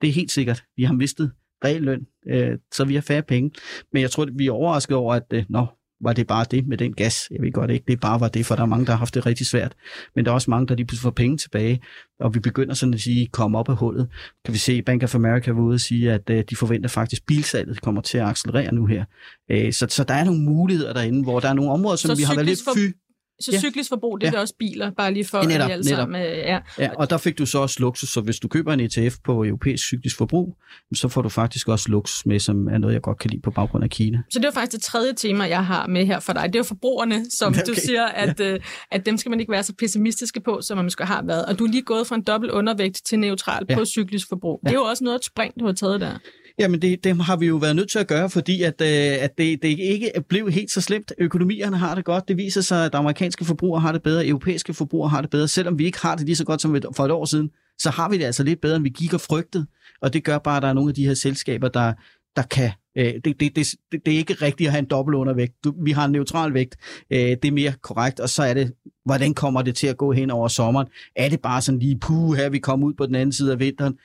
Speaker 4: Det er helt sikkert. Vi har mistet reel løn, øh, så vi har færre penge. Men jeg tror, vi er overrasket over, at øh, nå, var det bare det med den gas. Jeg ved godt ikke, det bare var det, for der er mange, der har haft det rigtig svært. Men der er også mange, der lige pludselig får penge tilbage, og vi begynder sådan at sige, komme op af hullet. Kan vi se, Bank of America var ude og sige, at øh, de forventer faktisk, at bilsalget kommer til at accelerere nu her. Øh, så, så der er nogle muligheder derinde, hvor der er nogle områder, som
Speaker 3: Så
Speaker 4: vi har været lidt fy.
Speaker 3: Så
Speaker 4: Ja.
Speaker 3: cyklisk forbrug, det er
Speaker 4: Ja.
Speaker 3: ja. også biler, bare lige for
Speaker 4: Netop,
Speaker 3: at vi alle sammen... øh, Ja.
Speaker 4: Ja, og der fik du så også luksus, så hvis du køber en ETF på europæisk cyklisk forbrug, så får du faktisk også luksus med, som er noget, jeg godt kan lide på baggrund af Kina.
Speaker 3: Så det var faktisk det tredje tema, jeg har med her for dig. Det er jo forbrugerne, som okay. Du siger, at, ja. øh, at dem skal man ikke være så pessimistiske på, som man måske har været. Og du er lige gået fra en dobbelt undervægt til neutral ja.
Speaker 4: Ja.
Speaker 3: på cyklisk forbrug. Ja. Det er jo også noget af et spring, du har taget der.
Speaker 4: Jamen, det, det har vi jo været nødt til at gøre, fordi at, at det, det ikke blev helt så slemt. Økonomierne har det godt. Det viser sig, at amerikanske forbrugere har det bedre, europæiske forbrugere har det bedre. Selvom vi ikke har det lige så godt som for et år siden, så har vi det altså lidt bedre, end vi gik og frygtede. Og det gør bare, at der er nogle af de her selskaber, der, der kan... Det, det, det, det, det er ikke rigtigt at have en dobbelt undervægt. Du, vi har en neutral vægt. Det er mere korrekt. Og så er det, hvordan kommer det til at gå hen over sommeren? Er det bare sådan lige, puh, her vi kommer ud på den anden side af vinteren?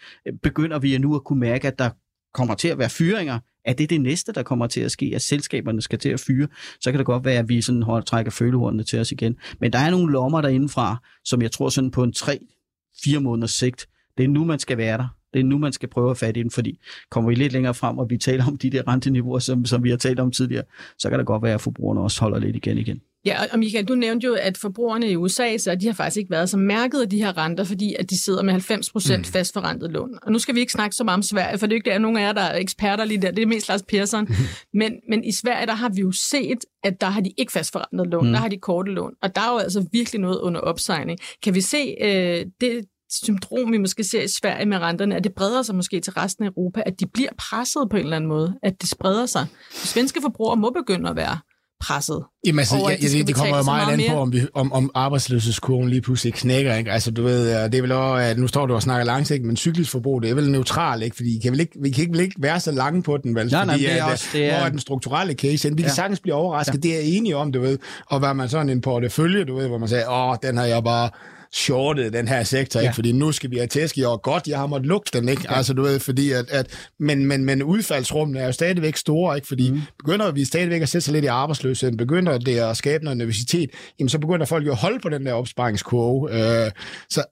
Speaker 4: Begynder vi nu at kunne mærke, at der kommer til at være fyringer, er det det næste, der kommer til at ske, at selskaberne skal til at fyre, så kan det godt være, at vi sådan hold, trækker følehornene til os igen. Men der er nogle lommer derindefra, som jeg tror sådan på en 3-4 måneders sigt, det er nu, man skal være der. Det er nu, man skal prøve at fatte ind, fordi kommer vi lidt længere frem, og vi taler om de der renteniveauer, som, som vi har talt om tidligere, så kan det godt være, at forbrugerne også holder lidt igen igen.
Speaker 3: Ja, og Michael, du nævnte jo, at forbrugerne i USA, så de har faktisk ikke været så mærket af de her renter, fordi at de sidder med 90 procent mm. fastforrentet lån. Og nu skal vi ikke snakke så meget om Sverige, for det er jo ikke der, nogen af jer, der er eksperter lige der. Det er mest Lars Persson. men, men i Sverige, der har vi jo set, at der har de ikke fastforrentet lån. Mm. Der har de korte lån. Og der er jo altså virkelig noget under opsejling. Kan vi se øh, det syndrom, vi måske ser i Sverige med renterne, at det breder sig måske til resten af Europa, at de bliver presset på en eller anden måde, at det spreder sig. De svenske forbrugere må begynde at være presset.
Speaker 5: Jamen altså,
Speaker 3: over,
Speaker 5: ja, ja, det, det kommer jo meget
Speaker 3: meget
Speaker 5: an på, om, vi, om, om arbejdsløshedskurven lige pludselig knækker. Ikke? Altså, du ved, øh, det er vel også, at nu står du og snakker langsigtet, men cyklisk forbrug, det er vel neutralt, ikke? Fordi I kan vel ikke, vi kan ikke, vel ikke være så lange på den, vel?
Speaker 4: Nej, nej,
Speaker 5: Fordi,
Speaker 4: det er
Speaker 5: at,
Speaker 4: også- det er-
Speaker 5: Hvor er den strukturelle case? Vi kan
Speaker 4: Ja.
Speaker 5: sagtens blive overrasket, det er jeg enig om, du ved. Og hvad man sådan en portefølje, du ved, hvor man siger, åh, den har jeg bare shortet den her sektor,
Speaker 4: Ja.
Speaker 5: ikke? fordi nu skal vi have tæsk i år. Godt, jeg har måttet lukke den, ikke? Ja. Altså, du ved, fordi at, at men, men, men udfaldsrummene er jo stadigvæk store, ikke? Fordi mm. begynder vi stadigvæk at sætte sig lidt i arbejdsløsheden, begynder det at skabe noget nervøsitet, jamen så begynder folk jo at holde på den der opsparingskurve. Øh, så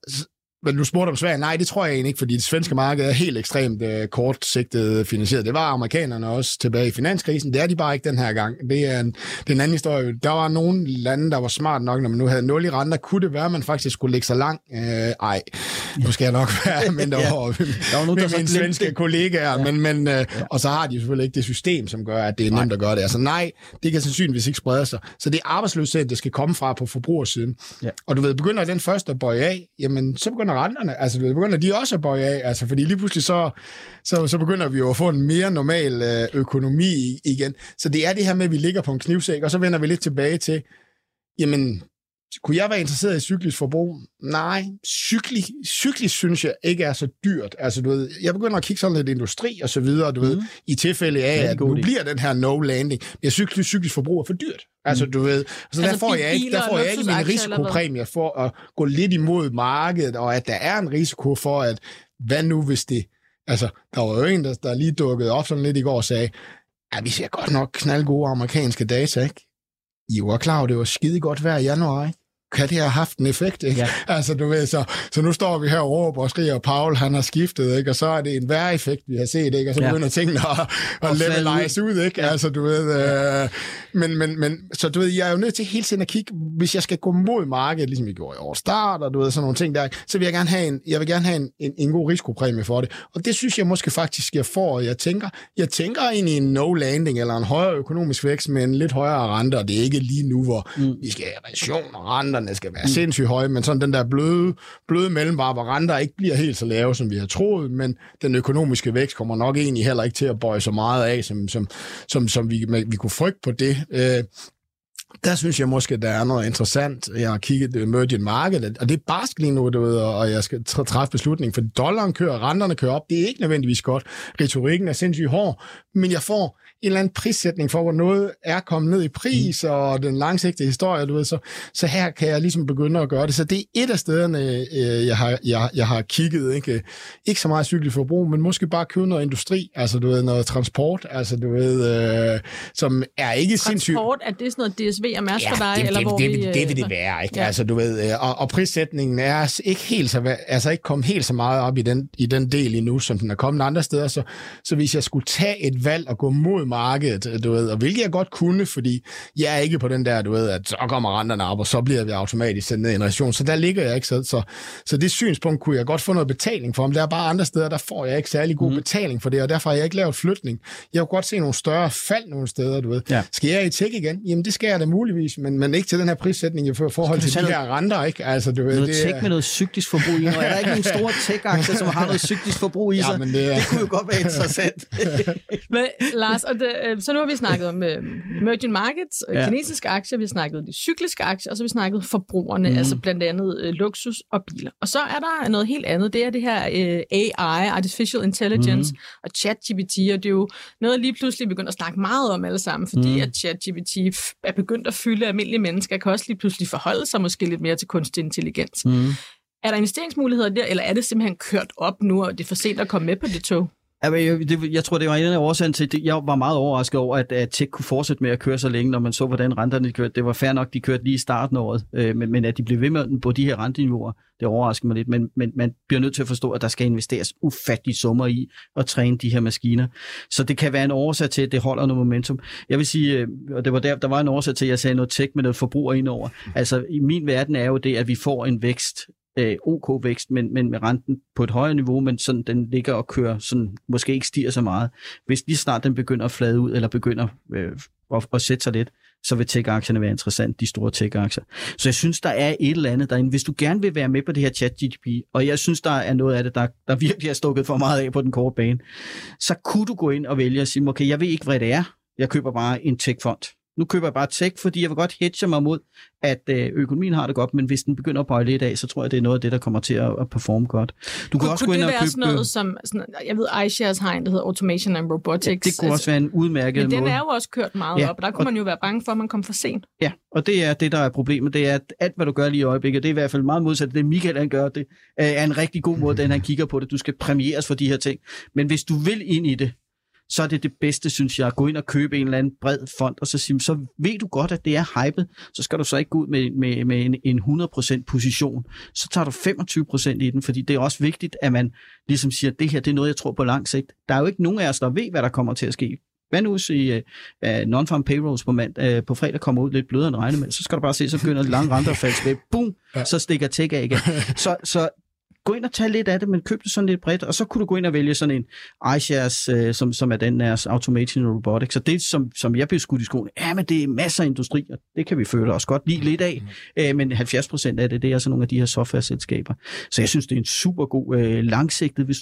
Speaker 5: men du spurgte om Sverige. Nej, det tror jeg egentlig ikke, fordi det svenske marked er helt ekstremt øh, kortsigtet finansieret. Det var amerikanerne også tilbage i finanskrisen. Det er de bare ikke den her gang. Det er en, det er en anden historie. Der var nogle lande, der var smart nok, når man nu havde nul i renter. Kunne det være, at man faktisk skulle lægge sig lang? Øh, ej, nu skal jeg nok være mindre
Speaker 4: Ja.
Speaker 5: over
Speaker 4: Der var nogen, der
Speaker 5: med
Speaker 4: så
Speaker 5: mine svenske
Speaker 4: det.
Speaker 5: kollegaer. Ja. Men, men, øh, og så har de selvfølgelig ikke det system, som gør, at det er nemt at gøre det. Altså nej, det kan sandsynligvis ikke sprede sig. Så det er arbejdsløshed, det skal komme fra på forbrugersiden.
Speaker 4: Ja.
Speaker 5: Og du ved, begynder den første at bøje af, jamen så begynder renterne, altså du begynder de også at bøje af, altså fordi lige pludselig så, så, så begynder vi jo at få en mere normal øh, økonomi igen. Så det er det her med, at vi ligger på en knivsæk, og så vender vi lidt tilbage til, jamen, kunne jeg være interesseret i cyklisk forbrug? Nej, cyklisk, cyklisk synes jeg ikke er så dyrt. Altså, du ved, jeg begynder at kigge sådan lidt industri og så videre, du mm. ved, i tilfælde af, at nu
Speaker 4: idé.
Speaker 5: bliver den her no-landing. Men cyklisk, cyklisk forbrug er for dyrt. Altså, du ved, så der
Speaker 3: Altså,
Speaker 5: får jeg ikke, der får jeg ikke min risikopræmie for at gå lidt imod markedet, og at der er en risiko for, at hvad nu hvis det... Altså, der var jo en, der, der lige dukkede op sådan lidt i går og sagde, at vi ser godt nok knaldgode amerikanske data, ikke? I var klar det var skide godt vejr i januar, ikke? Kan det have haft en effekt, ikke?
Speaker 4: Ja.
Speaker 5: Altså, du ved, så, så nu står vi her og råber og skriger, og Paul, han har skiftet, ikke? Og så er det en vejreffekt, vi har set, ikke? Og så
Speaker 4: Ja.
Speaker 5: begynder tingene at, at
Speaker 4: Og
Speaker 5: levelize ud, ikke? Altså, du ved, øh, men, men, men, så du ved, jeg er jo nødt til hele tiden at kigge, hvis jeg skal gå mod markedet, ligesom vi gjorde i år start, og du ved, sådan nogle ting der, så vil jeg gerne have en, jeg vil gerne have en, en, en god risikopræmie for det. Og det synes jeg måske faktisk, jeg får. Jeg tænker, jeg tænker i en no-landing, eller en højere økonomisk vækst med en lidt højere rente, og det er ikke lige nu, hvor mm. vi skal have recession, og renterne skal være mm. sindssygt høje, men sådan den der bløde, bløde mellemvare, hvor renter ikke bliver helt så lave, som vi har troet, men den økonomiske vækst kommer nok egentlig heller ikke til at bøje så meget af, som, som, som, som vi, vi kunne frygte på det. Øh, der synes jeg måske, der er noget interessant. Jeg har kigget øh, emerging market, og det er barsk lige nu, du ved, og jeg skal træffe beslutning, for dollaren kører, renterne kører op. Det er ikke nødvendigvis godt. Retorikken er sindssygt hård, men jeg får en eller anden prissætning for, hvor noget er kommet ned i pris, mm. og den langsigtede historie, du ved, så, så her kan jeg ligesom begynde at gøre det. Så det er et af stederne, øh, jeg, har, jeg, jeg har kigget. Ikke, ikke så meget cykelforbrug, men måske bare købe noget industri, altså du ved, noget transport, altså du ved, øh, som er ikke
Speaker 3: transport,
Speaker 5: sindssygt...
Speaker 3: Transport, er det sådan noget DSV og Mærsk
Speaker 5: ja,
Speaker 3: for dig?
Speaker 5: Det,
Speaker 3: eller
Speaker 5: det,
Speaker 3: hvor
Speaker 5: det,
Speaker 3: vi,
Speaker 5: det, det vil det
Speaker 3: øh,
Speaker 5: være, ikke?
Speaker 3: Ja.
Speaker 5: Altså, du ved, øh, og, og prissætningen er ikke helt så, altså ikke kommet helt så meget op i den, i den del endnu, som den er kommet andre steder. Så, så hvis jeg skulle tage et valg og gå mod markedet, du ved, og hvilket jeg godt kunne, fordi jeg er ikke på den der, du ved, at så kommer renterne op, og så bliver vi automatisk sendt ned i en relation. Så der ligger jeg ikke. Så, så, så det synspunkt kunne jeg godt få noget betaling for, men der er bare andre steder, der får jeg ikke særlig god mm. betaling for det, og derfor har jeg ikke lavet flytning. Jeg kunne godt se nogle større fald nogle steder, du ved.
Speaker 4: Ja.
Speaker 5: Skal jeg i tech igen? Jamen, det skal jeg da muligvis, men, men ikke til den her prissætning i forhold til de her renter, ikke? Altså, du ved,
Speaker 4: Noget
Speaker 5: det
Speaker 4: tech med noget cyklisk forbrug i, og er der ikke nogen store tech-aktier, som har noget cyklisk forbrug i
Speaker 5: Ja,
Speaker 4: sig?
Speaker 5: men det er-
Speaker 4: det kunne jo godt være interessant.
Speaker 3: Men, Lars, og det, øh, så nu har vi snakket om øh, emerging markets, øh,
Speaker 4: Ja.
Speaker 3: kinesiske aktier, vi har snakket de cykliske aktier, og så har vi snakket forbrugerne, mm. altså blandt andet øh, luksus og biler. Og så er der noget helt andet, det er det her øh, AI, Artificial Intelligence, mm. og ChatGPT, og det er jo noget lige pludselig begyndt at snakke meget om alle sammen, fordi mm. at ChatGPT er begyndt at fylde almindelige mennesker, kan også lige pludselig forholde sig måske lidt mere til kunstig intelligens.
Speaker 4: Mm.
Speaker 3: Er der investeringsmuligheder der, eller er det simpelthen kørt op nu, og det er for sent at komme med på det tog?
Speaker 4: Jeg, det, jeg tror, det var en af årsagen til, at jeg var meget overrasket over, at, at tech kunne fortsætte med at køre så længe, når man så, hvordan renterne kørte. Det var fair nok, de kørte lige i starten af året, øh, men, men at de blev ved med på de her renteniveauer, det overrasker mig lidt. Men, men man bliver nødt til at forstå, at der skal investeres ufattelige summer i at træne de her maskiner. Så det kan være en årsag til, at det holder noget momentum. Jeg vil sige, øh, og det var der, der var en årsag til, at jeg sagde noget tech med noget forbrug indover. Altså, i min verden er jo det, at vi får en vækst, øh, OK vækst, men, men med renten på et højere niveau, men sådan, den ligger og kører, sådan, måske ikke stiger så meget. Hvis lige snart den begynder at flade ud, eller begynder øh, at, at sætte sig lidt, så vil tech-aktierne være interessant, de store tech-aktier. Så jeg synes, der er et eller andet derinde. Hvis du gerne vil være med på det her chat-GDP, og jeg synes, der er noget af det, der, der virkelig er stukket for meget af på den korte bane, så kunne du gå ind og vælge og sige, okay, jeg ved ikke, hvad det er. Jeg køber bare en tech-fond. Nu køber jeg bare tech, fordi jeg vil godt hedge mig mod, at øh, økonomien har det godt, men hvis den begynder at bøje lidt af, så tror jeg, det er noget af det, der kommer til at, performe godt. Du kan
Speaker 3: Kunne,
Speaker 4: også
Speaker 3: kunne
Speaker 4: gå ind
Speaker 3: det
Speaker 4: og
Speaker 3: være
Speaker 4: købe...
Speaker 3: sådan noget som, sådan, jeg ved, iShares har en, der hedder Automation and Robotics.
Speaker 4: ja, det kunne også være en udmærket
Speaker 3: Men den
Speaker 4: måde.
Speaker 3: er jo også kørt meget
Speaker 4: Ja,
Speaker 3: op, og der kunne
Speaker 4: og-
Speaker 3: man jo være bange for, at man kom for sent.
Speaker 4: Ja, og det er det, der er problemet. Det er, at alt, hvad du gør lige i øjeblikket, det er i hvert fald meget modsat det, Michael han gør. Det øh, er en rigtig god måde, den han kigger på det. Du skal premieres for de her ting. Men hvis du vil ind i det, så er det det bedste, synes jeg, at gå ind og købe en eller anden bred fond, og så sige, så ved du godt, at det er hypet, så skal du så ikke gå ud med, med, med en, en 100% position. Så tager du 25% i den, fordi det er også vigtigt, at man ligesom siger, at det her det er noget, jeg tror på lang sigt. Der er jo ikke nogen af os, der ved, hvad der kommer til at ske. Hvad nu hvis uh, non-farm payrolls på, mand, uh, på fredag kommer ud lidt blødere end regnet med, så skal du bare se, så begynder de lange renter at falde tilbage. Boom,
Speaker 5: Ja.
Speaker 4: så stikker tech af igen. Så, så gå ind og tage lidt af det, men køb det sådan lidt bredt, og så kunne du gå ind og vælge sådan en iShares, øh, som, som er den deres Automation Robotics. Så det, som, som jeg blev skudt i skoen, ja, men det er masser af industri, og det kan vi føle os godt lide lidt af, øh, men 70 procent af det, det er altså nogle af de her software-selskaber. Så jeg synes, det er en super god øh, langsigtet hvis,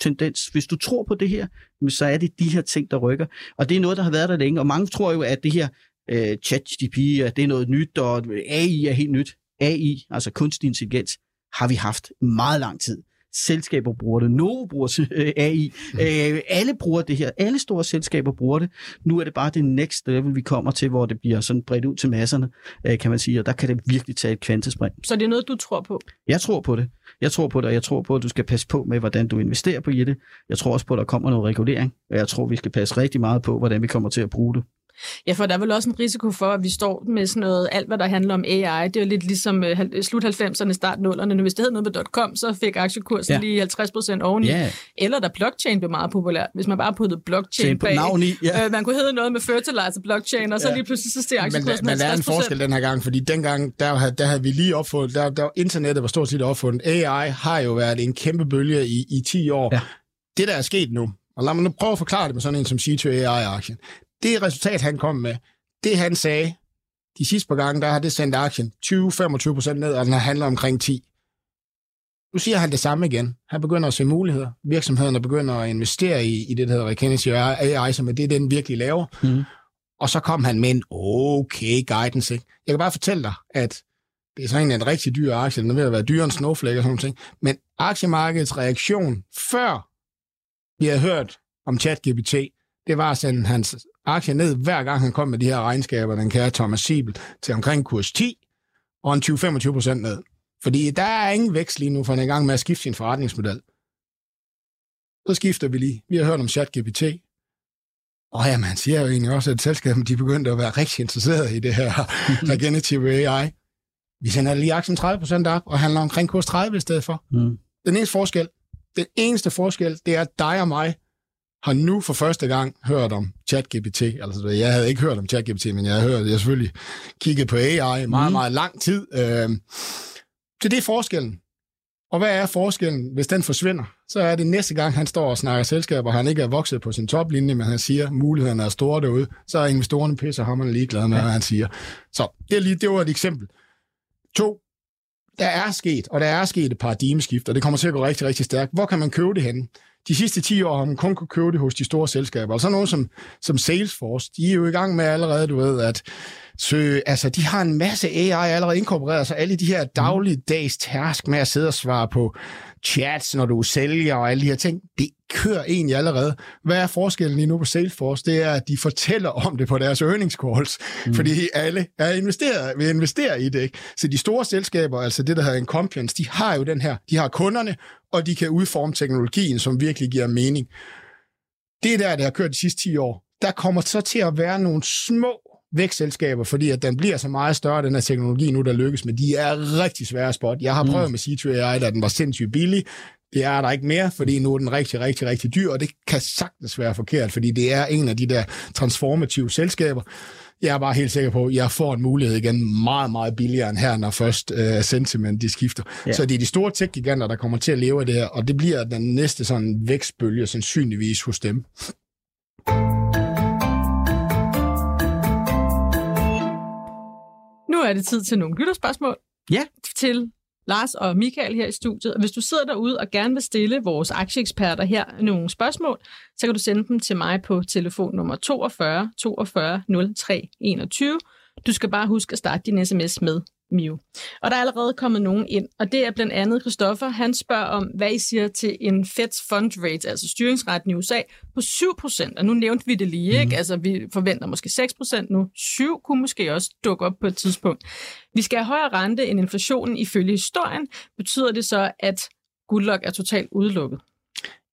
Speaker 4: tendens. Hvis du tror på det her, så er det de her ting, der rykker. Og det er noget, der har været der længe, og mange tror jo, at det her øh, ChatGPT, at det er noget nyt, og AI er helt nyt. AI, altså kunstig intelligens, har vi haft meget lang tid. Selskaber bruger det. Novo bruger øh, AI. Øh, alle bruger det her. Alle store selskaber bruger det. Nu er det bare det next level, vi kommer til, hvor det bliver sådan bredt ud til masserne, øh, kan man sige. Og der kan det virkelig tage et kvantespring.
Speaker 3: Så det er noget, du tror på.
Speaker 4: Jeg tror på det. Jeg tror på det, og jeg tror på, at du skal passe på med, hvordan du investerer på i det. Jeg tror også på, at der kommer noget regulering. Og jeg tror, vi skal passe rigtig meget på, hvordan vi kommer til at bruge det.
Speaker 3: Ja, for der er vel også en risiko for, at vi står med sådan noget, alt hvad der handler om AI. Det er jo lidt ligesom øh, slut 90'erne, start 0'erne. Hvis det hed noget med .com, så fik aktiekursen
Speaker 4: Ja.
Speaker 3: lige 50 procent oveni.
Speaker 4: Ja.
Speaker 3: Eller da blockchain blev meget populært. Hvis man bare puttede blockchain
Speaker 4: på
Speaker 3: bag.
Speaker 4: navn i, ja.
Speaker 3: Øh, man kunne hedde noget med fertilizer blockchain, og så
Speaker 5: Ja.
Speaker 3: lige pludselig så steg
Speaker 5: Men,
Speaker 3: aktiekursen
Speaker 5: der, men der er en
Speaker 3: 50
Speaker 5: forskel den her gang, fordi dengang, der, havde, der havde vi lige opfundet, der, der internettet var stort set opfundet. AI har jo været en kæmpe bølge i, i 10 år.
Speaker 4: Ja.
Speaker 5: Det, der er sket nu, og lad mig nu prøve at forklare det med sådan en som C2 AI-aktien. Det resultat, han kom med, det han sagde, de sidste par gange, der har det sendt aktien 20-25 procent ned, og den har handlet omkring 10. Nu siger han det samme igen. Han begynder at se muligheder. Virksomhederne begynder at investere i, i det, der hedder Recognitive AI, som er det, den virkelig laver.
Speaker 4: Mhm.
Speaker 5: Og så kom han med en okay guidance. Ikke? Jeg kan bare fortælle dig, at det er så egentlig en rigtig dyr aktie. Den er ved at være dyrere end Snowflake og sådan noget. Men aktiemarkedets reaktion, før vi har hørt om ChatGPT, det var at sende hans aktie ned, hver gang han kom med de her regnskaber, den kære Thomas Siebel, til omkring kurs 10 og en 20-25 procent ned. Fordi der er ingen vækst lige nu, for han er i gang med at skifte sin forretningsmodel. Så skifter vi lige. Vi har hørt om ChatGPT. Og ja, man siger jo egentlig også, at selskabet de begyndte at være rigtig interesserede i det her regenerative AI. Vi sender lige aktien 30% op og handler omkring kurs 30 i stedet for. Mm. Den eneste forskel, den eneste forskel, det er, at dig og mig har nu for første gang hørt om ChatGPT. Altså, jeg havde ikke hørt om ChatGPT, men jeg har hørt, jeg selvfølgelig kigget på AI meget, mm. meget lang tid. Øh, så det er forskellen. Og hvad er forskellen, hvis den forsvinder? Så er det næste gang, han står og snakker selskaber, og han ikke er vokset på sin toplinje, men han siger, at mulighederne er store derude, så er investorerne pisser ham ligeglade med, ja. hvad han siger. Så det, er lige, det var et eksempel. To, der er sket, og der er sket et paradigmeskift, og det kommer til at gå rigtig, rigtig stærkt. Hvor kan man købe det henne? De sidste 10 år har man kun kunne købe det hos de store selskaber. Og så noget som, som Salesforce, de er jo i gang med allerede, du ved, at søge, altså de har en masse AI allerede inkorporeret, så alle de her dagligdags task med at sidde og svare på chats, når du sælger og alle de her ting, det kører egentlig allerede. Hvad er forskellen lige nu på Salesforce? Det er, at de fortæller om det på deres earnings calls, mm. fordi alle er investeret, vil investere i det. Ikke? Så de store selskaber, altså det, der hedder en compliance, de har jo den her, de har kunderne, og de kan udforme teknologien, som virkelig giver mening. Det er der, det har kørt de sidste 10 år. Der kommer så til at være nogle små vækstselskaber, fordi at den bliver så meget større, den her teknologi nu, der lykkes med. De er rigtig svære at spotte. Jeg har prøvet mm. med C2AI, da den var sindssygt billig. Det er der ikke mere, fordi nu er den rigtig, rigtig, rigtig dyr, og det kan sagtens være forkert, fordi det er en af de der transformative selskaber. Jeg er bare helt sikker på, at jeg får en mulighed igen meget, meget billigere end her, når først uh, sentiment de skifter. Ja. Så det er de store tech-giganter, der kommer til at leve af det her, og det bliver den næste sådan vækstbølge sandsynligvis hos dem.
Speaker 3: Er det tid til nogle lytterspørgsmål.
Speaker 4: Ja.
Speaker 3: Til Lars og Michael her i studiet. Og hvis du sidder derude og gerne vil stille vores aktieeksperter her nogle spørgsmål, så kan du sende dem til mig på telefon nummer 42 42 03 21. Du skal bare huske at starte din sms med Miu. Og der er allerede kommet nogen ind, og det er blandt andet Christoffer. Han spørger om, hvad I siger til en Feds fund rate, altså styringsretten i USA, på 7%. Og nu nævnte vi det lige, mm. ikke? Mhm. Altså, vi forventer måske 6% nu. 7 kunne måske også dukke op på et tidspunkt. Vi skal have højere rente end inflationen ifølge historien. Betyder det så, at Goodluck er totalt udelukket?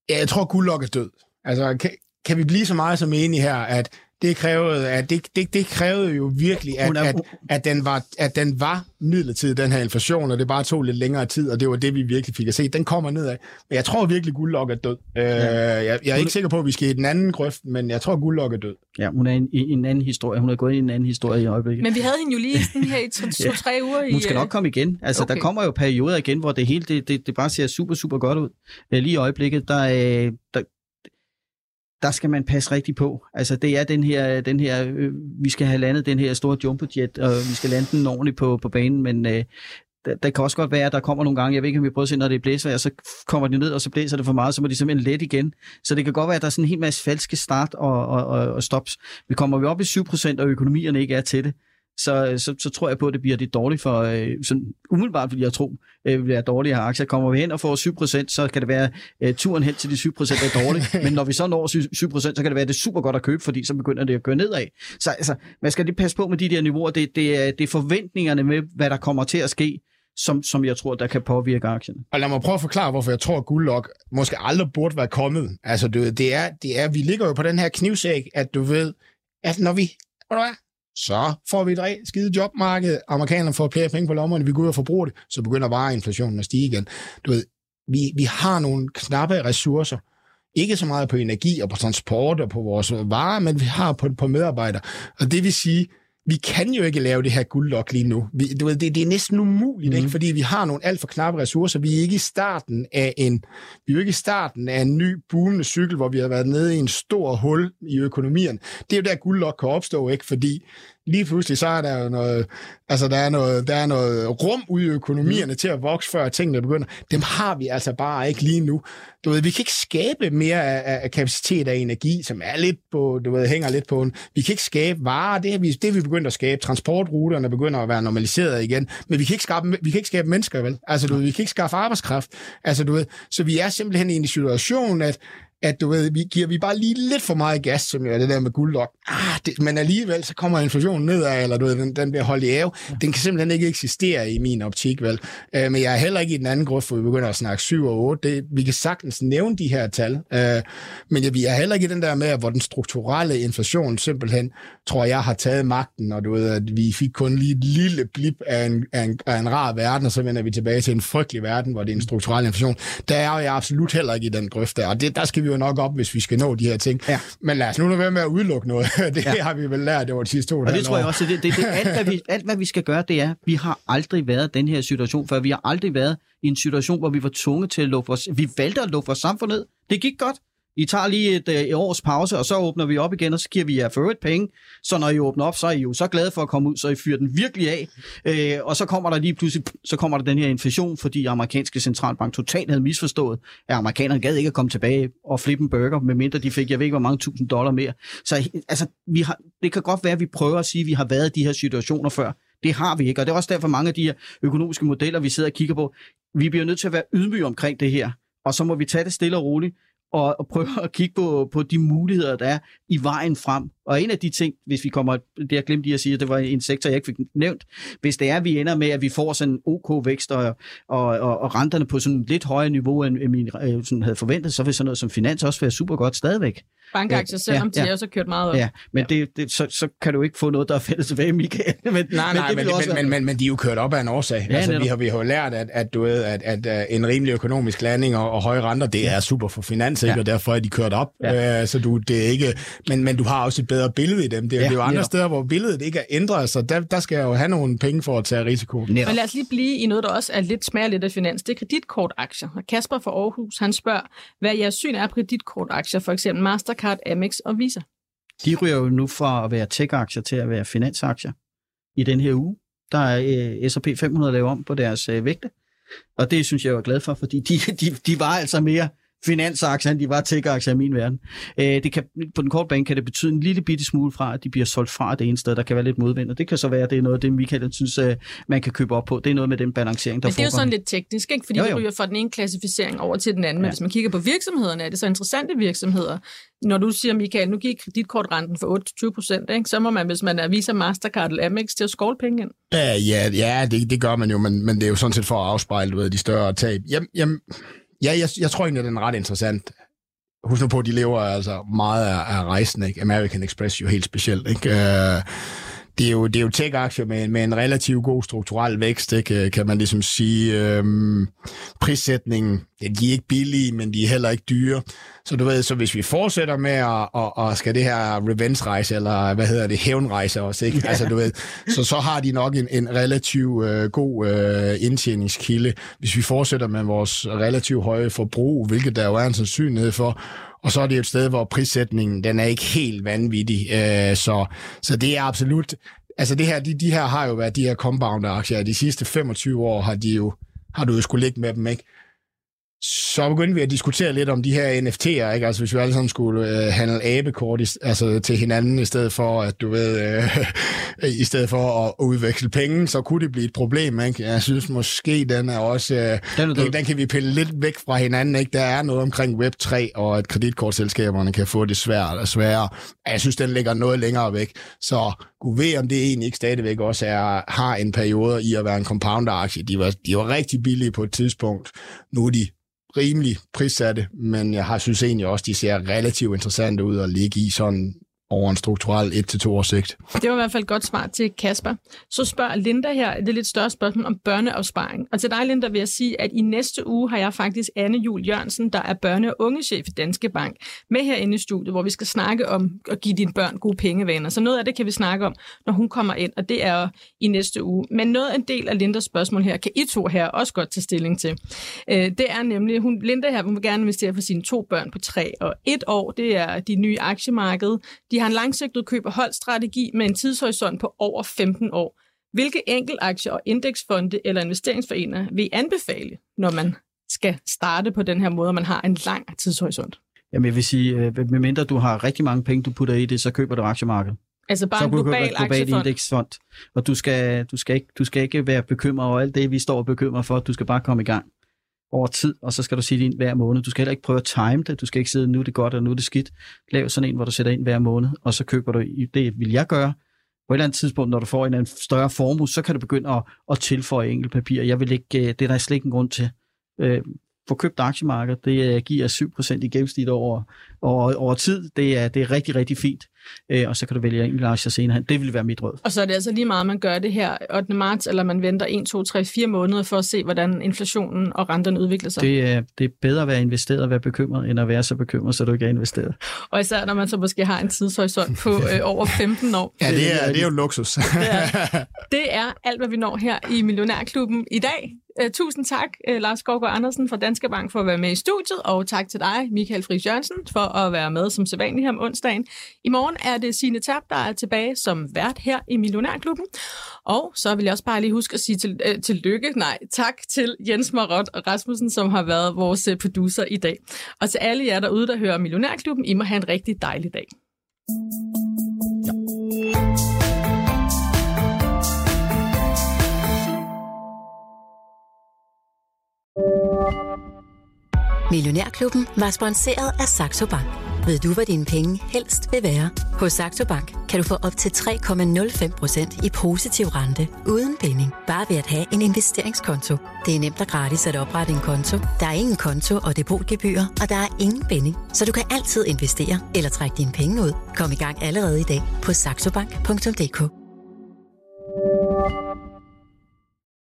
Speaker 5: Ja, jeg tror, Goodluck er død. Altså, kan, kan vi blive så meget som enige her, at det krævede, at det, det, det krævede jo virkelig, at, at, at, den var, at den var midlertidig, den her inflation, og det bare tog lidt længere tid, og det var det, vi virkelig fik at se. Den kommer nedad. Men jeg tror virkelig, Guldlok er død. Øh, jeg, jeg er ikke sikker på, at vi skal i den anden grøft, men jeg tror, Guldlok er død.
Speaker 4: Ja, hun er i en, en anden historie. Hun er gået i en anden historie i øjeblikket.
Speaker 3: Men vi havde hende jo lige sådan her i to-tre to, uger. I,
Speaker 4: hun skal nok komme igen. Altså, okay. der kommer jo perioder igen, hvor det hele det, det, det bare ser super, super godt ud. Lige i øjeblikket, der, der, der skal man passe rigtig på. Altså det er den her, den her øh, vi skal have landet den her store jumbojet, og vi skal lande den ordentligt på, på banen, men øh, der, der kan også godt være, at der kommer nogle gange, jeg ved ikke, om vi prøver at se, når det blæser, og så kommer det ned, og så blæser det for meget, så må de simpelthen let igen. Så det kan godt være, at der er sådan en hel masse falske start og, og, og, og stops. Vi kommer vi op i 7%, og økonomierne ikke er til det, så, så, så tror jeg på, at det bliver det dårligt for, øh, sådan, umiddelbart vil jeg tro, øh, vil være dårlige her aktier. Kommer vi hen og får 7%, så kan det være øh, turen hen til de 7% er dårligt, men når vi så når 7%, så kan det være, at det er super godt at købe, fordi så begynder det at gå nedad. Så altså, man skal lige passe på med de der niveauer. Det, det, er, det er forventningerne med, hvad der kommer til at ske, som, som jeg tror, der kan påvirke aktierne.
Speaker 5: Og lad mig prøve at forklare, hvorfor jeg tror, at Guldlok måske aldrig burde være kommet. Altså, det, det, er, det er, vi ligger jo på den her knivsæk, at du ved, at når vi, så får vi et skide jobmarked, amerikanerne får flere penge på lommerne, vi går ud og forbruger det, så begynder vareinflationen at stige igen. Du ved, vi, vi har nogle knappe ressourcer, ikke så meget på energi og på transport og på vores varer, men vi har på, på medarbejdere. Og det vil sige, vi kan jo ikke lave det her guldlok lige nu. Vi, du ved, det, det er næsten umuligt, mm. ikke? Mhm. fordi vi har nogle alt for knappe ressourcer. Vi er ikke i starten af en, vi er ikke i starten af en ny boomende cykel, hvor vi har været nede i en stor hul i økonomien. Det er jo der guldlok kan opstå, ikke? fordi lige pludselig så er der jo noget, altså der er noget, der er noget rum ude i økonomierne mm. til at vokse, før tingene begynder. Dem har vi altså bare ikke lige nu. Du ved, vi kan ikke skabe mere af, af kapacitet af energi, som er lidt på, du ved, hænger lidt på en. Vi kan ikke skabe varer, det har vi, det har vi begyndt at skabe. Transportruterne begynder at være normaliseret igen, men vi kan ikke skabe, vi kan ikke skabe mennesker, vel? Altså, du ved, vi kan ikke skaffe arbejdskraft. Altså, du ved, så vi er simpelthen i en situation, at at du ved, vi giver vi bare lige lidt for meget gas, som er det der med gulddok. Ah, det, men alligevel, så kommer inflationen nedad, eller du ved, den, den bliver holdt i ave. Den kan simpelthen ikke eksistere i min optik, vel? Uh, men jeg er heller ikke i den anden gruppe, hvor vi begynder at snakke 7 og 8. Det, vi kan sagtens nævne de her tal, uh, men jeg, vi er heller ikke i den der med, hvor den strukturelle inflation simpelthen, tror jeg, har taget magten, og du ved, at vi fik kun lige et lille blip af en, af en, af en rar verden, og så vender vi tilbage til en frygtelig verden, hvor det er en strukturel inflation. Der er jeg absolut heller ikke i den grøft der, og det, der skal vi jo nok op, hvis vi skal nå de her ting. Ja. Men lad os nu være med at udelukke noget. det ja. har vi vel lært over de sidste to
Speaker 4: Og det tror jeg også, det, det, det, alt, hvad vi, alt hvad vi skal gøre, det er, vi har aldrig været i den her situation før. Vi har aldrig været i en situation, hvor vi var tvunget til at lukke vores... Vi valgte at lukke vores samfund ned. Det gik godt. I tager lige et, øh, et års pause, og så åbner vi op igen, og så giver vi jer for et penge. Så når I åbner op, så er I jo så glade for at komme ud, så I fyrer den virkelig af. Øh, og så kommer der lige pludselig, så kommer der den her inflation, fordi amerikanske centralbank totalt havde misforstået, at amerikanerne gad ikke at komme tilbage og flippe en burger, medmindre de fik, jeg ved ikke, hvor mange tusind dollar mere. Så altså, vi har, det kan godt være, at vi prøver at sige, at vi har været i de her situationer før. Det har vi ikke, og det er også derfor mange af de her økonomiske modeller, vi sidder og kigger på, vi bliver nødt til at være ydmyge omkring det her, og så må vi tage det stille og roligt og, og prøve at kigge på, på de muligheder, der er i vejen frem. Og en af de ting, hvis vi kommer, det jeg glemte lige at sige, det var en sektor, jeg ikke fik nævnt, hvis det er, at vi ender med, at vi får sådan en OK vækst og, og, og, og renterne på sådan lidt højere niveau, end vi øh, sådan havde forventet, så vil sådan noget som finans også være super godt stadigvæk.
Speaker 3: Bankaktier, selvom ja, de ja. også har kørt meget op.
Speaker 4: Ja, men ja. Det, det, så, så kan du ikke få noget, der er fælles tilbage, Michael.
Speaker 5: men, nej, nej, men, men, men, men, men de er jo kørt op af en årsag. Ja, altså, vi har, vi har lært, at, at, du ved, at, at, at en rimelig økonomisk landing og, og høje renter, det er super for finans, ikke? Ja. og derfor er de kørt op. Ja. Øh, så du, det er ikke, men, men du har også et bedre billede i dem. Det, ja, det er jo andre netop. steder, hvor billedet ikke er ændret, så der, der skal jeg jo have nogle penge for at tage risiko.
Speaker 3: Netop. Men lad os lige blive i noget, der også er lidt smager lidt af finans. Det er kreditkortaktier. Og Kasper fra Aarhus, han spørger, hvad jeres syn er på kreditkortaktier, for eksempel Mastercard, Amex og Visa?
Speaker 4: De ryger jo nu fra at være tech-aktier til at være finansaktier i den her uge. Der er S&P 500 lavet om på deres uh, vægte, og det synes jeg er glad for, fordi de, de, de var altså mere finansaktier, end de var tech-aktier i min verden. Øh, det kan, på den korte bane kan det betyde en lille bitte smule fra, at de bliver solgt fra det ene sted, der kan være lidt modvind, og det kan så være, at det er noget af det, Michael synes, øh, man kan købe op på. Det er noget med den balancering, der
Speaker 3: Men det er jo sådan lidt teknisk, ikke? fordi jo, jo. det ryger fra den ene klassificering over til den anden. Ja. Men hvis man kigger på virksomhederne, er det så interessante virksomheder. Når du siger, Michael, nu giver kreditkortrenten for 28 procent, så må man, hvis man er Visa, Mastercard eller Amex, til at skåle penge ind.
Speaker 5: Ja, ja, ja det, det gør man jo, men, men det er jo sådan set for at afspejle ved, de større tab. Jamen, jamen, Ja, jeg, jeg tror egentlig, at den er ret interessant. Husk nu på, at de lever altså meget af, af rejsen, ikke? American Express jo helt specielt, ikke? Uh, det er jo, det er jo tech-aktier med, med en relativt god strukturel vækst, ikke? kan man ligesom sige. Øhm, prissætningen, ja, de er ikke billige, men de er heller ikke dyre. Så du ved, så hvis vi fortsætter med at, at, at skal det her revenge-rejse, eller hvad hedder det, hævnrejse også, ikke? Ja. Altså, du ved, så, så har de nok en, en relativt øh, god øh, indtjeningskilde, hvis vi fortsætter med vores relativt høje forbrug, hvilket der jo er en sandsynlighed for, og så er det et sted, hvor prissætningen den er ikke helt vanvittig. Øh, så, så det er absolut... Altså det her, de, de her har jo været de her compounder-aktier. De sidste 25 år har de jo har du jo skulle ligge med dem, ikke? Så begyndte vi at diskutere lidt om de her NFT'er, ikke? Altså hvis vi alle sammen skulle øh, handle abekort i, altså, til hinanden, i stedet for at du ved, øh, i stedet for at udveksle penge, så kunne det blive et problem, ikke? Jeg synes måske, den er også, øh, den, er den, den kan vi pille lidt væk fra hinanden, ikke? Der er noget omkring Web3, og at kreditkortselskaberne kan få det svært og sværere. Jeg synes, den ligger noget længere væk. Så gud ved, om det egentlig ikke stadigvæk også er, har en periode i at være en compounder-aktie. De var, de var rigtig billige på et tidspunkt. Nu er de rimelig prissatte, men jeg har synes egentlig også, de ser relativt interessante ud at ligge i sådan over en strukturel 1-2 års sigt.
Speaker 3: Det var i hvert fald et godt svar til Kasper. Så spørger Linda her, det er lidt større spørgsmål om børneopsparing. Og til dig, Linda, vil jeg sige, at i næste uge har jeg faktisk Anne Jul Jørgensen, der er børne- og ungechef i Danske Bank, med herinde i studiet, hvor vi skal snakke om at give dine børn gode pengevaner. Så noget af det kan vi snakke om, når hun kommer ind, og det er i næste uge. Men noget af en del af Lindas spørgsmål her, kan I to her også godt tage stilling til. Øh, det er nemlig, hun, Linda her, hun vil gerne investere for sine to børn på tre og et år. Det er de nye aktiemarked. De har en langsigtet køb- og holdstrategi med en tidshorisont på over 15 år. Hvilke enkeltaktier og indeksfonde eller investeringsforeninger vil I anbefale, når man skal starte på den her måde, og man har en lang tidshorisont?
Speaker 4: Jamen jeg vil sige, øh, medmindre du har rigtig mange penge, du putter i det, så køber du aktiemarkedet.
Speaker 3: Altså bare
Speaker 4: så
Speaker 3: en global,
Speaker 4: global
Speaker 3: aktiefond?
Speaker 4: indeksfond. Og du skal, du, skal ikke, du skal ikke være bekymret over alt det, vi står og bekymrer for. Du skal bare komme i gang over tid, og så skal du sige det ind hver måned. Du skal heller ikke prøve at time det. Du skal ikke sidde, nu er det godt, og nu er det skidt. Lav sådan en, hvor du sætter ind hver måned, og så køber du det, vil jeg gøre. På et eller andet tidspunkt, når du får en, anden større formue, så kan du begynde at, at tilføje enkelt papir. Jeg vil ikke, øh, det er der slet ikke en grund til. Øh, få købt aktiemarkedet, det øh, giver 7% i gennemsnit over, over, over tid. Det er, det er rigtig, rigtig fint. Øh, og så kan du vælge enkelte aktier senere hen. Det vil være mit råd.
Speaker 3: Og så er det altså lige meget, man gør det her 8. marts, eller man venter 1, 2, 3, 4 måneder for at se, hvordan inflationen og renterne udvikler sig.
Speaker 4: Det er, det er bedre at være investeret og være bekymret, end at være så bekymret, så du ikke er investeret.
Speaker 3: Og især når man så måske har en tidshorisont på øh, over 15 år.
Speaker 5: Ja, det er, det er jo luksus.
Speaker 3: Det er, det er alt, hvad vi når her i Millionærklubben i dag. Øh, tusind tak, øh, Lars Skovgaard Andersen fra Danske Bank for at være med i studiet, og tak til dig, Michael Friis Jørgensen, for at være med som sædvanlig her om onsdagen. I morgen er det Signe Tab, der er tilbage som vært her i Millionærklubben. Og så vil jeg også bare lige huske at sige til, øh, tillykke, nej, tak til Jens Marot og Rasmussen, som har været vores øh, producer i dag. Og til alle jer derude, der hører Millionærklubben, I må have en rigtig dejlig dag.
Speaker 1: Millionærklubben var sponsoreret af Saxo Bank. Ved du, hvor dine penge helst vil være? Hos Saxo Bank kan du få op til 3,05% i positiv rente uden binding. Bare ved at have en investeringskonto. Det er nemt og gratis at oprette en konto. Der er ingen konto og depotgebyr, og der er ingen binding. Så du kan altid investere eller trække dine penge ud. Kom i gang allerede i dag på saxobank.dk.